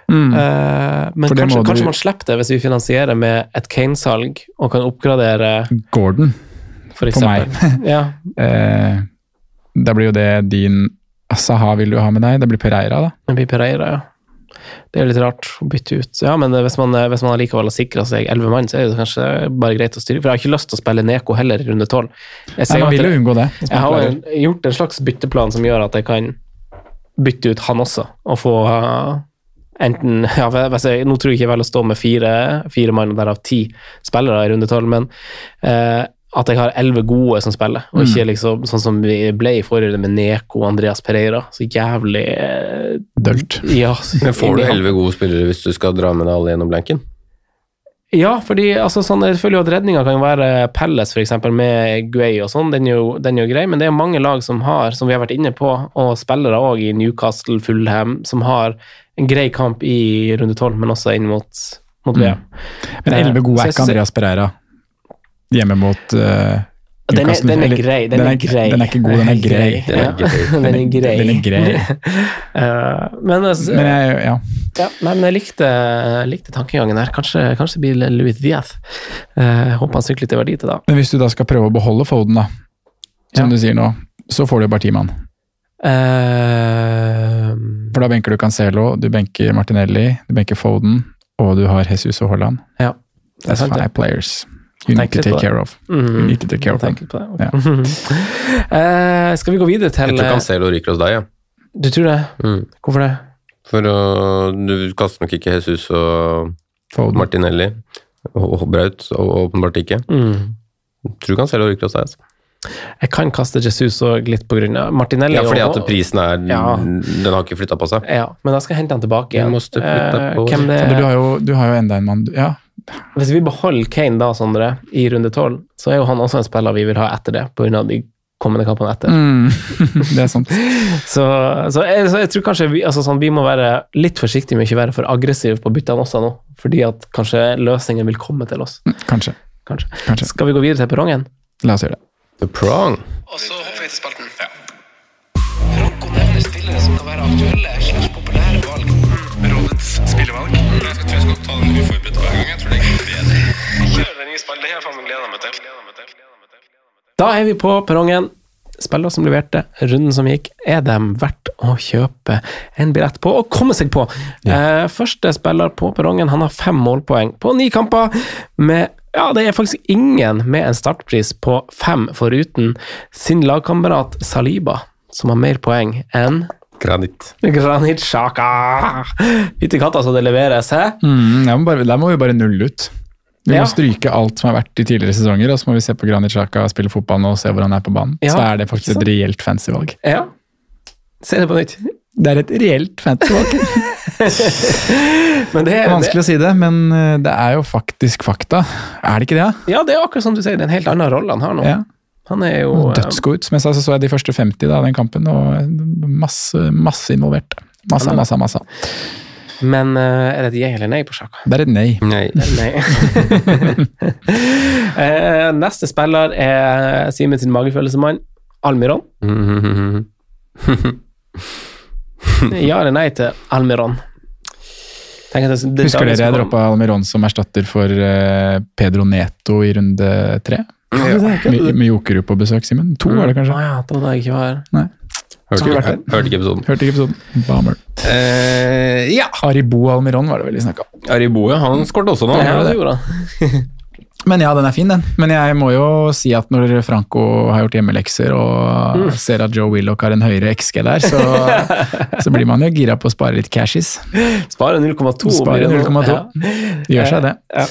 [SPEAKER 2] Mm.
[SPEAKER 1] Eh, men kanskje,
[SPEAKER 2] kanskje, du-
[SPEAKER 1] man slipper det hvis vi finansierer med et Kane-salg og kan oppgradere,
[SPEAKER 2] Gordon,
[SPEAKER 1] for
[SPEAKER 2] for meg.
[SPEAKER 1] Ja,
[SPEAKER 2] Eh, da blir jo det din Saha vil du ha med deg. Det blir Pereira, da.
[SPEAKER 1] det blir Pereira, ja. Det er litt rart å bytte ut. Ja, men hvis man, hvis man likevel har sikra seg elleve mann, så er det kanskje bare greit å styre. For jeg har ikke lyst til å spille Neko heller i runde tolv. Jeg,
[SPEAKER 2] Nei, man vil jo unngå det.
[SPEAKER 1] jeg har en, gjort en slags bytteplan som gjør at jeg kan bytte ut han også, og få uh, enten ja, jeg, Nå tror jeg ikke jeg velger å stå med fire, fire mann, derav ti spillere i runde tolv, men eh, at jeg har elleve gode som spiller, og ikke liksom sånn som vi ble i forrige runde med Neko og Andreas Pereira. Så jævlig eh,
[SPEAKER 2] Dølt.
[SPEAKER 1] Ja, så
[SPEAKER 3] Men får du elleve gode spillere hvis du skal dra med deg alle gjennom blanken?
[SPEAKER 1] Ja, fordi altså, sånn, jeg føler jo at redninga kan være Pelles, f.eks., med Guay og sånn. Den, den er jo grei, men det er mange lag som har, som vi har vært inne på, og spillere òg i Newcastle, Fullham, som har en grei kamp i runde tolv, men også inn mot, mot VM.
[SPEAKER 2] Men elleve gode er ikke Andreas Pereira hjemme mot uh,
[SPEAKER 1] Den er, den er grei. Den er grei.
[SPEAKER 2] Den er ikke god, den er grei.
[SPEAKER 1] Den er grei. Den er grei.
[SPEAKER 2] Den er grei.
[SPEAKER 1] Eh, men altså,
[SPEAKER 2] Men jeg, ja.
[SPEAKER 1] ja, nei, men jeg likte, likte tankegangen her. Kanskje, kanskje blir Louis Diaz. Uh, håper han sykler til verdi til da.
[SPEAKER 2] Men hvis du da skal prøve å beholde Foden, da, som
[SPEAKER 1] Ja.
[SPEAKER 2] du sier nå, så får du bare ti mann.
[SPEAKER 1] Uh,
[SPEAKER 2] For da benker du Cancelo, du benker Martinelli, du benker Foden, og du har Jesus og Haaland.
[SPEAKER 1] ja. Det er
[SPEAKER 2] That's
[SPEAKER 1] sant,
[SPEAKER 2] five players you need
[SPEAKER 1] Tenk
[SPEAKER 2] to take care of. You need to take care of them.
[SPEAKER 1] Det. Eh, skal vi gå videre til
[SPEAKER 3] Jeg tror Cancelo ryker hos deg, ja.
[SPEAKER 1] Du tror det?
[SPEAKER 3] Mm.
[SPEAKER 1] Hvorfor det?
[SPEAKER 3] For å Du kaster nok ikke Jesus og
[SPEAKER 2] Foden.
[SPEAKER 3] Martinelli og Braut, og åpenbart ikke.
[SPEAKER 1] Mm.
[SPEAKER 3] Jeg tror Cancelo ryker hos deg. Altså.
[SPEAKER 1] Jeg kan kaste Jesus og litt på grunn av Martinelli.
[SPEAKER 3] Ja, fordi at prisen er
[SPEAKER 1] Ja.
[SPEAKER 3] Den har ikke flytta på seg.
[SPEAKER 1] Ja, men da skal jeg hente han tilbake
[SPEAKER 3] Du
[SPEAKER 1] igjen.
[SPEAKER 3] Du,
[SPEAKER 1] Eh,
[SPEAKER 3] på.
[SPEAKER 1] hvem det
[SPEAKER 2] Du har jo, du har jo enda en mann Ja,
[SPEAKER 1] Hvis vi beholder Kane da, Sondre, i runde tolv, så er jo han også en spiller vi vil ha etter det, på grunn av de kommende kampene etter.
[SPEAKER 2] mm. det er sant.
[SPEAKER 1] Så, så, jeg, så jeg tror kanskje vi, altså sånn, vi må være litt forsiktige med ikke være for aggressive på byttene også nå, fordi at kanskje løsningen vil komme til oss.
[SPEAKER 2] Kanskje.
[SPEAKER 1] Kanskje.
[SPEAKER 2] Kanskje.
[SPEAKER 1] Skal vi gå videre til perrongen?
[SPEAKER 2] La oss gjøre det.
[SPEAKER 3] The Prong.
[SPEAKER 4] Og så hopper vi til spalten.
[SPEAKER 1] Franco nevner spillere som kan være aktuelle slags populære valg.
[SPEAKER 4] Rådets spillevalg. Den uforberedt hver gang. Jeg tror det går bedre. Faen meg til.
[SPEAKER 1] Da er vi på perrongen. Spillere som leverte runden som gikk, er dem verdt å kjøpe en billett på og komme seg på. Eh, første spiller på perrongen, han har fem målpoeng på ni kamper. Med, ja, det er faktisk ingen med en startpris på fem, foruten sin lagkamerat Saliba, som har mer poeng enn
[SPEAKER 3] Granit.
[SPEAKER 1] Granit Sjaka. Fytti katta så det leveres, hæ?
[SPEAKER 2] Mm, der, må bare, der må vi bare nulle ut. Vi
[SPEAKER 1] Ja.
[SPEAKER 2] må stryke alt som har vært i tidligere sesonger, og så må vi se på Granit Sjaka spille fotball nå og se hvor han er på banen.
[SPEAKER 1] Ja,
[SPEAKER 2] så er det faktisk et reelt fancy valg.
[SPEAKER 1] Ja. Se det på nytt.
[SPEAKER 2] Det er et reelt fancy valg.
[SPEAKER 1] Men det
[SPEAKER 2] Det
[SPEAKER 1] er,
[SPEAKER 2] vanskelig vanskelig å si det, men eh, det er jo faktisk fakta. Er det ikke det?
[SPEAKER 1] det, ja, det er akkurat som du sier, det er en helt annen rolle han har nå.
[SPEAKER 2] Ja.
[SPEAKER 1] Han er jo eh,
[SPEAKER 2] Dødsgod ut. Som jeg sa, så så jeg de første 50 av den kampen, og masse, masse involvert. Masse, masse, masse.
[SPEAKER 1] Men eh, er det et ja eller nei på sjakk?
[SPEAKER 2] Det er et nei.
[SPEAKER 3] Nei.
[SPEAKER 1] Er Nei. Eh, neste spiller er Simen sin magefølelsemann, Almiron. Ja eller nei til Almiron?
[SPEAKER 2] Husker dere jeg droppa Almiron som erstatter for Pedro Neto i runde tre? Med, med Jokerud på besøk, Simen. To var det kanskje?
[SPEAKER 1] Ah, ja, da hadde jeg ikke var.
[SPEAKER 2] Nei.
[SPEAKER 3] Hørte
[SPEAKER 2] Skulle
[SPEAKER 3] ikke, hørte ikke episoden.
[SPEAKER 2] Hørte ikke episoden. Bummer.
[SPEAKER 3] Eh, ja.
[SPEAKER 2] Aribo Almiron var det vel vi snakka om.
[SPEAKER 3] ja, han skåret også nå.
[SPEAKER 1] Ja, det gjorde han.
[SPEAKER 2] Men ja, den er fin, den. Men jeg må jo si at når Franco har gjort hjemmelekser og
[SPEAKER 1] Mm.
[SPEAKER 2] ser at Joe Willoch har en høyere XG der, så, så blir man jo gira på å spare litt cashes.
[SPEAKER 1] Spare 0,2.
[SPEAKER 2] Spare
[SPEAKER 1] det
[SPEAKER 2] 0,2.
[SPEAKER 1] Ja.
[SPEAKER 2] Gjør seg det.
[SPEAKER 1] Ja.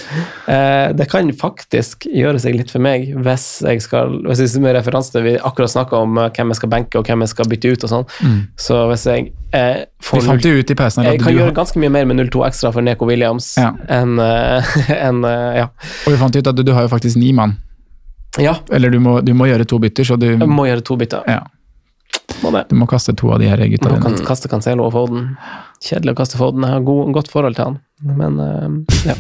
[SPEAKER 1] Eh, det kan faktisk gjøre seg litt for meg hvis jeg skal hvis jeg med referanse til Vi akkurat snakka om eh, hvem jeg skal benke og hvem jeg skal bytte ut og sånn.
[SPEAKER 2] Mm.
[SPEAKER 1] Så hvis jeg eh,
[SPEAKER 2] Vi fant det ut i pausen
[SPEAKER 1] Jeg kan gjøre ganske mye mer med 0-2 ekstra for Neko Williams
[SPEAKER 2] Ja.
[SPEAKER 1] enn eh, enn, eh, Ja.
[SPEAKER 2] og vi fant ut at du, du har jo faktisk ni mann.
[SPEAKER 1] ja.
[SPEAKER 2] Eller du må, du må gjøre to bytter, så du,
[SPEAKER 1] Jeg må gjøre to bytter.
[SPEAKER 2] ja,
[SPEAKER 1] Må
[SPEAKER 2] du må kaste to av de her gutta dine.
[SPEAKER 1] kan kaste Cancelo og Foden. Kjedelig å kaste Foden. Jeg har god, godt forhold til han. Men uh, ja.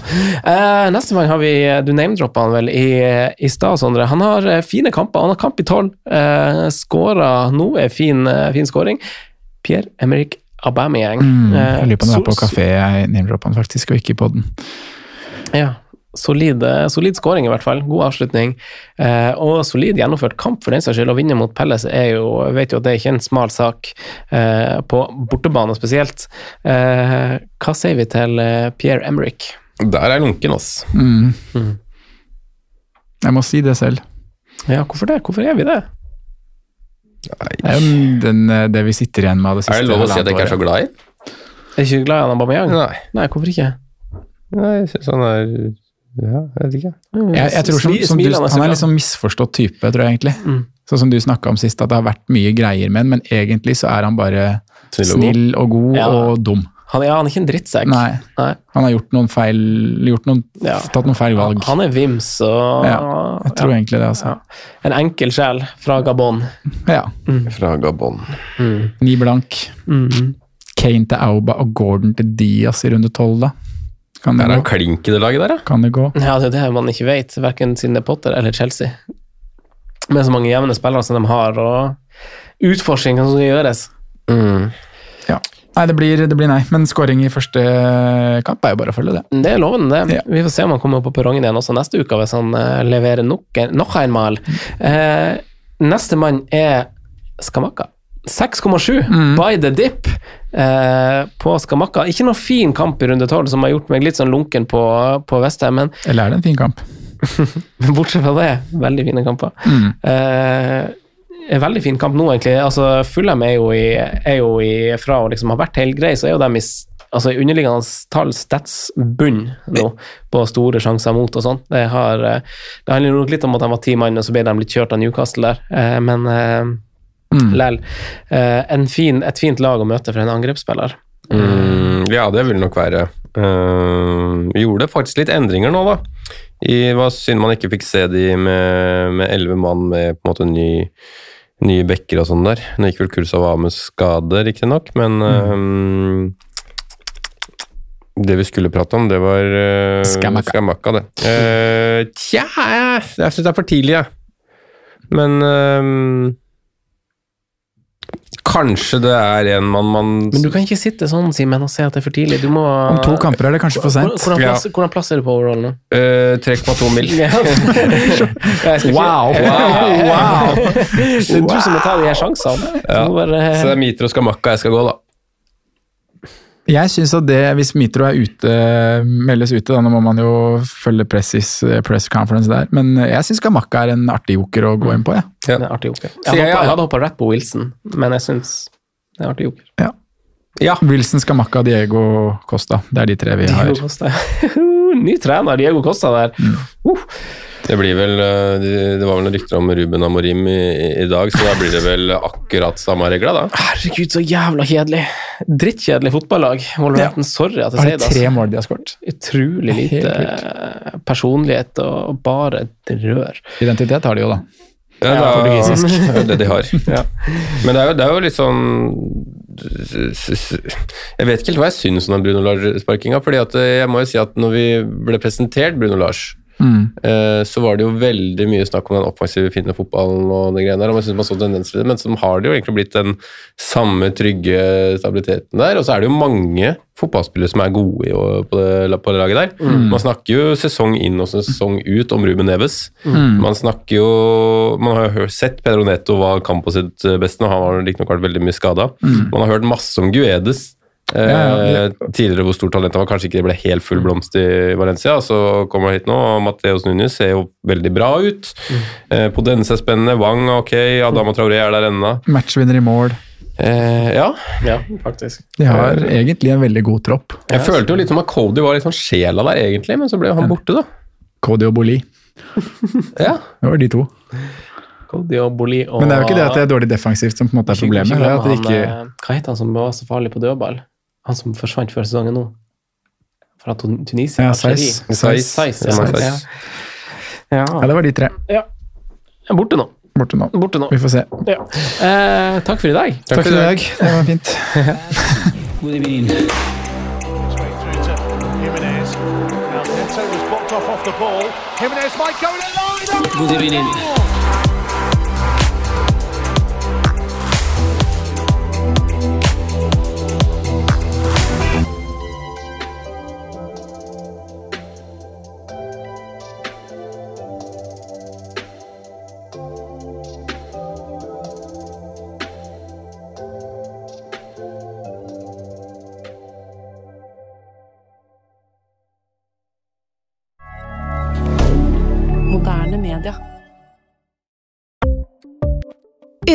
[SPEAKER 1] Uh, Nestemann har vi Du name-droppa han vel i, i stad, Sondre. Han har eh, fine kamper. Han har kamp i tolv. Uh, Skåra nå er fin, uh, fin scoring. Pierre Emerick Aubameyang.
[SPEAKER 2] Mm,
[SPEAKER 1] Eh,
[SPEAKER 2] jeg lurer på om det er på kafé jeg name-droppa han faktisk, og ikke på den.
[SPEAKER 1] Ja. Solid, eh, solid scoring, i hvert fall. God avslutning. Eh, og solid gjennomført kamp, for den saks skyld. Å vinne mot Pelles er jo vet jo at det er ikke en smal sak, eh, på bortebane spesielt. Eh, hva sier vi til eh, Pierre Emerick?
[SPEAKER 3] Der er lunken, ass.
[SPEAKER 2] Mm.
[SPEAKER 1] Mm.
[SPEAKER 2] Jeg må si det selv.
[SPEAKER 1] Ja, hvorfor det? Hvorfor er vi det?
[SPEAKER 2] Er den, eh, det vi sitter igjen med av det siste
[SPEAKER 3] Er det lov å si at jeg ikke er så glad i?
[SPEAKER 1] Er ikke glad i han Aubameyang?
[SPEAKER 3] Nei.
[SPEAKER 1] Nei, hvorfor ikke?
[SPEAKER 3] Nei, jeg syns han er Ja, jeg vet ikke.
[SPEAKER 2] Jeg, jeg tror som, som du, Han er litt sånn misforstått type, tror jeg egentlig.
[SPEAKER 1] Mm.
[SPEAKER 2] Sånn som du snakka om sist, at det har vært mye greier med han, men egentlig så er han bare
[SPEAKER 3] Snill og god.
[SPEAKER 2] snill og god
[SPEAKER 1] Ja.
[SPEAKER 2] og dum.
[SPEAKER 1] Han, ja, han er ikke en drittsekk.
[SPEAKER 2] Nei,
[SPEAKER 1] Nei.
[SPEAKER 2] han har gjort noen feil gjort noen,
[SPEAKER 1] Ja.
[SPEAKER 2] Tatt noen feil valg.
[SPEAKER 1] Han er vims og
[SPEAKER 2] Ja, jeg tror
[SPEAKER 1] ja.
[SPEAKER 2] egentlig det, altså.
[SPEAKER 1] En enkel sjel fra Gabon.
[SPEAKER 2] Ja.
[SPEAKER 3] Fra Gabon.
[SPEAKER 2] Ni blank.
[SPEAKER 1] Mm.
[SPEAKER 2] Kane til Auba og Gordon til Diaz i runde tolv, da. Kan det,
[SPEAKER 3] Er han
[SPEAKER 2] gå?
[SPEAKER 3] klink i det laget der, da?
[SPEAKER 2] kan det gå?
[SPEAKER 1] Ja, det er det man ikke vet, verken siden det er Potter eller Chelsea. Med så mange jevne spillere som de har, og utforskning som skal gjøres.
[SPEAKER 3] Mm.
[SPEAKER 2] Ja. Nei, det blir, det blir nei. Men scoring i første kamp er jo bare å følge det.
[SPEAKER 1] Det er lovende, det.
[SPEAKER 2] Ja.
[SPEAKER 1] Vi får se om han kommer på perrongen igjen også neste uke, hvis han eh, leverer nok, nok en mal. Eh, neste mann er Skamakka. 6,7 by the dip eh, på Skamakka. Ikke noen fin kamp i runde 12 som har gjort meg litt sånn lunken på, på Vestheim, men
[SPEAKER 2] Eller er det en fin kamp?
[SPEAKER 1] Bortsett fra det, veldig fine kamper.
[SPEAKER 2] Mm.
[SPEAKER 1] Eh, en veldig fin kamp nå, egentlig. Altså, Fulham er jo, i, er jo i, fra å liksom ha vært helt grei, så er jo de i altså, underliggende tall stats bunn nå, på store sjanser mot og sånn. Det, har, eh, det handler nok litt om at de var ti mann, og så ble de litt kjørt av Newcastle der. Eh, men eh,
[SPEAKER 2] Mm.
[SPEAKER 1] lell. En fin, et fint lag å møte for en angrepsspiller.
[SPEAKER 3] Mm, ja, det vil nok være. Uh, gjorde faktisk litt endringer nå, da. I, var synd man ikke fikk se de med med elleve mann med på en måte ny, nye bekker og sånn der. Nå gikk vel Kursov av med skade, riktignok, men uh, Det vi skulle prate om, det var uh,
[SPEAKER 2] Skamakka.
[SPEAKER 3] Skamakka, det. Uh, tja, jeg, syns det er for tidlig, jeg. Men uh, Kanskje det er en man, man
[SPEAKER 1] Men du kan ikke sitte sånn, Simen, og si at det er for tidlig. Du må
[SPEAKER 2] Om to kamper er det kanskje for sent.
[SPEAKER 1] hvordan,
[SPEAKER 3] Ja.
[SPEAKER 1] plass, hvordan plass er du på overall nå?
[SPEAKER 3] uh, 3,2 mil.
[SPEAKER 1] Ja.
[SPEAKER 2] Wow, wow, wow.
[SPEAKER 1] Det er du som må ta de her sjansene.
[SPEAKER 3] Ja.
[SPEAKER 1] Bare,
[SPEAKER 3] Så det er Mitro Skamakka jeg skal gå, da.
[SPEAKER 2] Jeg synes at det, hvis Mitro er ute, meldes ute, da nå må man jo følge Pressis eh, press conference der, men jeg syns Gamakka er en artig joker å gå inn på, jeg.
[SPEAKER 1] Ja. ja. artig joker. Jeg,
[SPEAKER 3] hadde
[SPEAKER 1] hadde- jeg hadde hoppa rett på Wilson, men jeg syns det er artig joker.
[SPEAKER 2] Ja.
[SPEAKER 3] Ja.
[SPEAKER 2] Wilson, Skamakka, Diego Costa. Det er de tre vi har.
[SPEAKER 1] Diego Costa. Ny trener, Diego Costa der. Uh,
[SPEAKER 3] Det blir vel uh, Det var vel noen rykter om Ruben Amorim i, i dag, så da blir det vel akkurat samme regler, da.
[SPEAKER 1] herregud, så jævla kjedelig. Drittkjedelig fotballag. Wolverhampton, sorry at jeg sier
[SPEAKER 2] det.
[SPEAKER 1] det.
[SPEAKER 2] tre
[SPEAKER 1] Altså.
[SPEAKER 2] mål de har skåret?
[SPEAKER 1] Utrolig lite eh, personlighet og bare drør. rør.
[SPEAKER 2] Identitet har de jo, da.
[SPEAKER 3] Ja,
[SPEAKER 1] Ja,
[SPEAKER 3] det,
[SPEAKER 1] portugisisk.
[SPEAKER 3] det er det de har.
[SPEAKER 1] Ja.
[SPEAKER 3] Men det er, jo, det er jo litt sånn Jeg vet ikke helt hva jeg syns om den Bruno Lars-sparkinga. fordi at eh, jeg må jo si at når vi ble presentert Bruno Lars,
[SPEAKER 2] Mm.
[SPEAKER 3] eh, så var det jo veldig mye snakk om den offensive, Finner-fotballen og det greiene der, og man synes man så tendenser i det, men så har det jo egentlig blitt den samme trygge stabiliteten der, og så er det jo mange fotballspillere som er gode på, det, på det laget der.
[SPEAKER 1] Mm.
[SPEAKER 3] Man snakker jo sesong inn og sesong ut om Ruben Neves.
[SPEAKER 2] Mm.
[SPEAKER 3] Man snakker jo Man har jo sett Pedro Neto var kamp på sitt beste, og han har riktignok vært veldig mye skada.
[SPEAKER 2] Mm.
[SPEAKER 3] Man har hørt masse om Guedes. Eh,
[SPEAKER 2] Ja, ja.
[SPEAKER 3] Tidligere hvor stort talent han var, kanskje ikke det ble helt full blomst i Valencia. Så kommer han hit nå, og Mateos Núñez ser jo veldig bra ut. Eh, Podense er spennende, Wang ok, ok, Adama Traoré er der ennå.
[SPEAKER 2] Matchvinner i mål.
[SPEAKER 3] Eh, ja.
[SPEAKER 1] Ja, faktisk.
[SPEAKER 2] De har egentlig en veldig god tropp.
[SPEAKER 3] Jeg følte jo litt som at Cody var litt sånn sjela der, egentlig, men så ble han borte, da.
[SPEAKER 2] Cody og Boli.
[SPEAKER 3] Ja.
[SPEAKER 2] Det var de to.
[SPEAKER 1] Cody og Boli og
[SPEAKER 2] Men det er jo ikke det at det er dårlig defensivt som på en måte er
[SPEAKER 1] Ikke-
[SPEAKER 2] problemet.
[SPEAKER 1] ikke
[SPEAKER 2] Det er at de ikke...
[SPEAKER 1] han, eh, Hva heter han som var så farlig på dødball? Han som forsvant før sesongen nå? Fra Tun- Tunisia?
[SPEAKER 2] Ja, Saiz.
[SPEAKER 1] ja. Ja. Ja.
[SPEAKER 2] Det var de tre.
[SPEAKER 1] Ja. Borte nå.
[SPEAKER 2] Borte nå.
[SPEAKER 1] Borte nå.
[SPEAKER 2] Vi får se.
[SPEAKER 1] Ja. Eh, takk for i dag.
[SPEAKER 2] Takk for i dag. Det var fint.
[SPEAKER 5] God evening.
[SPEAKER 6] Good through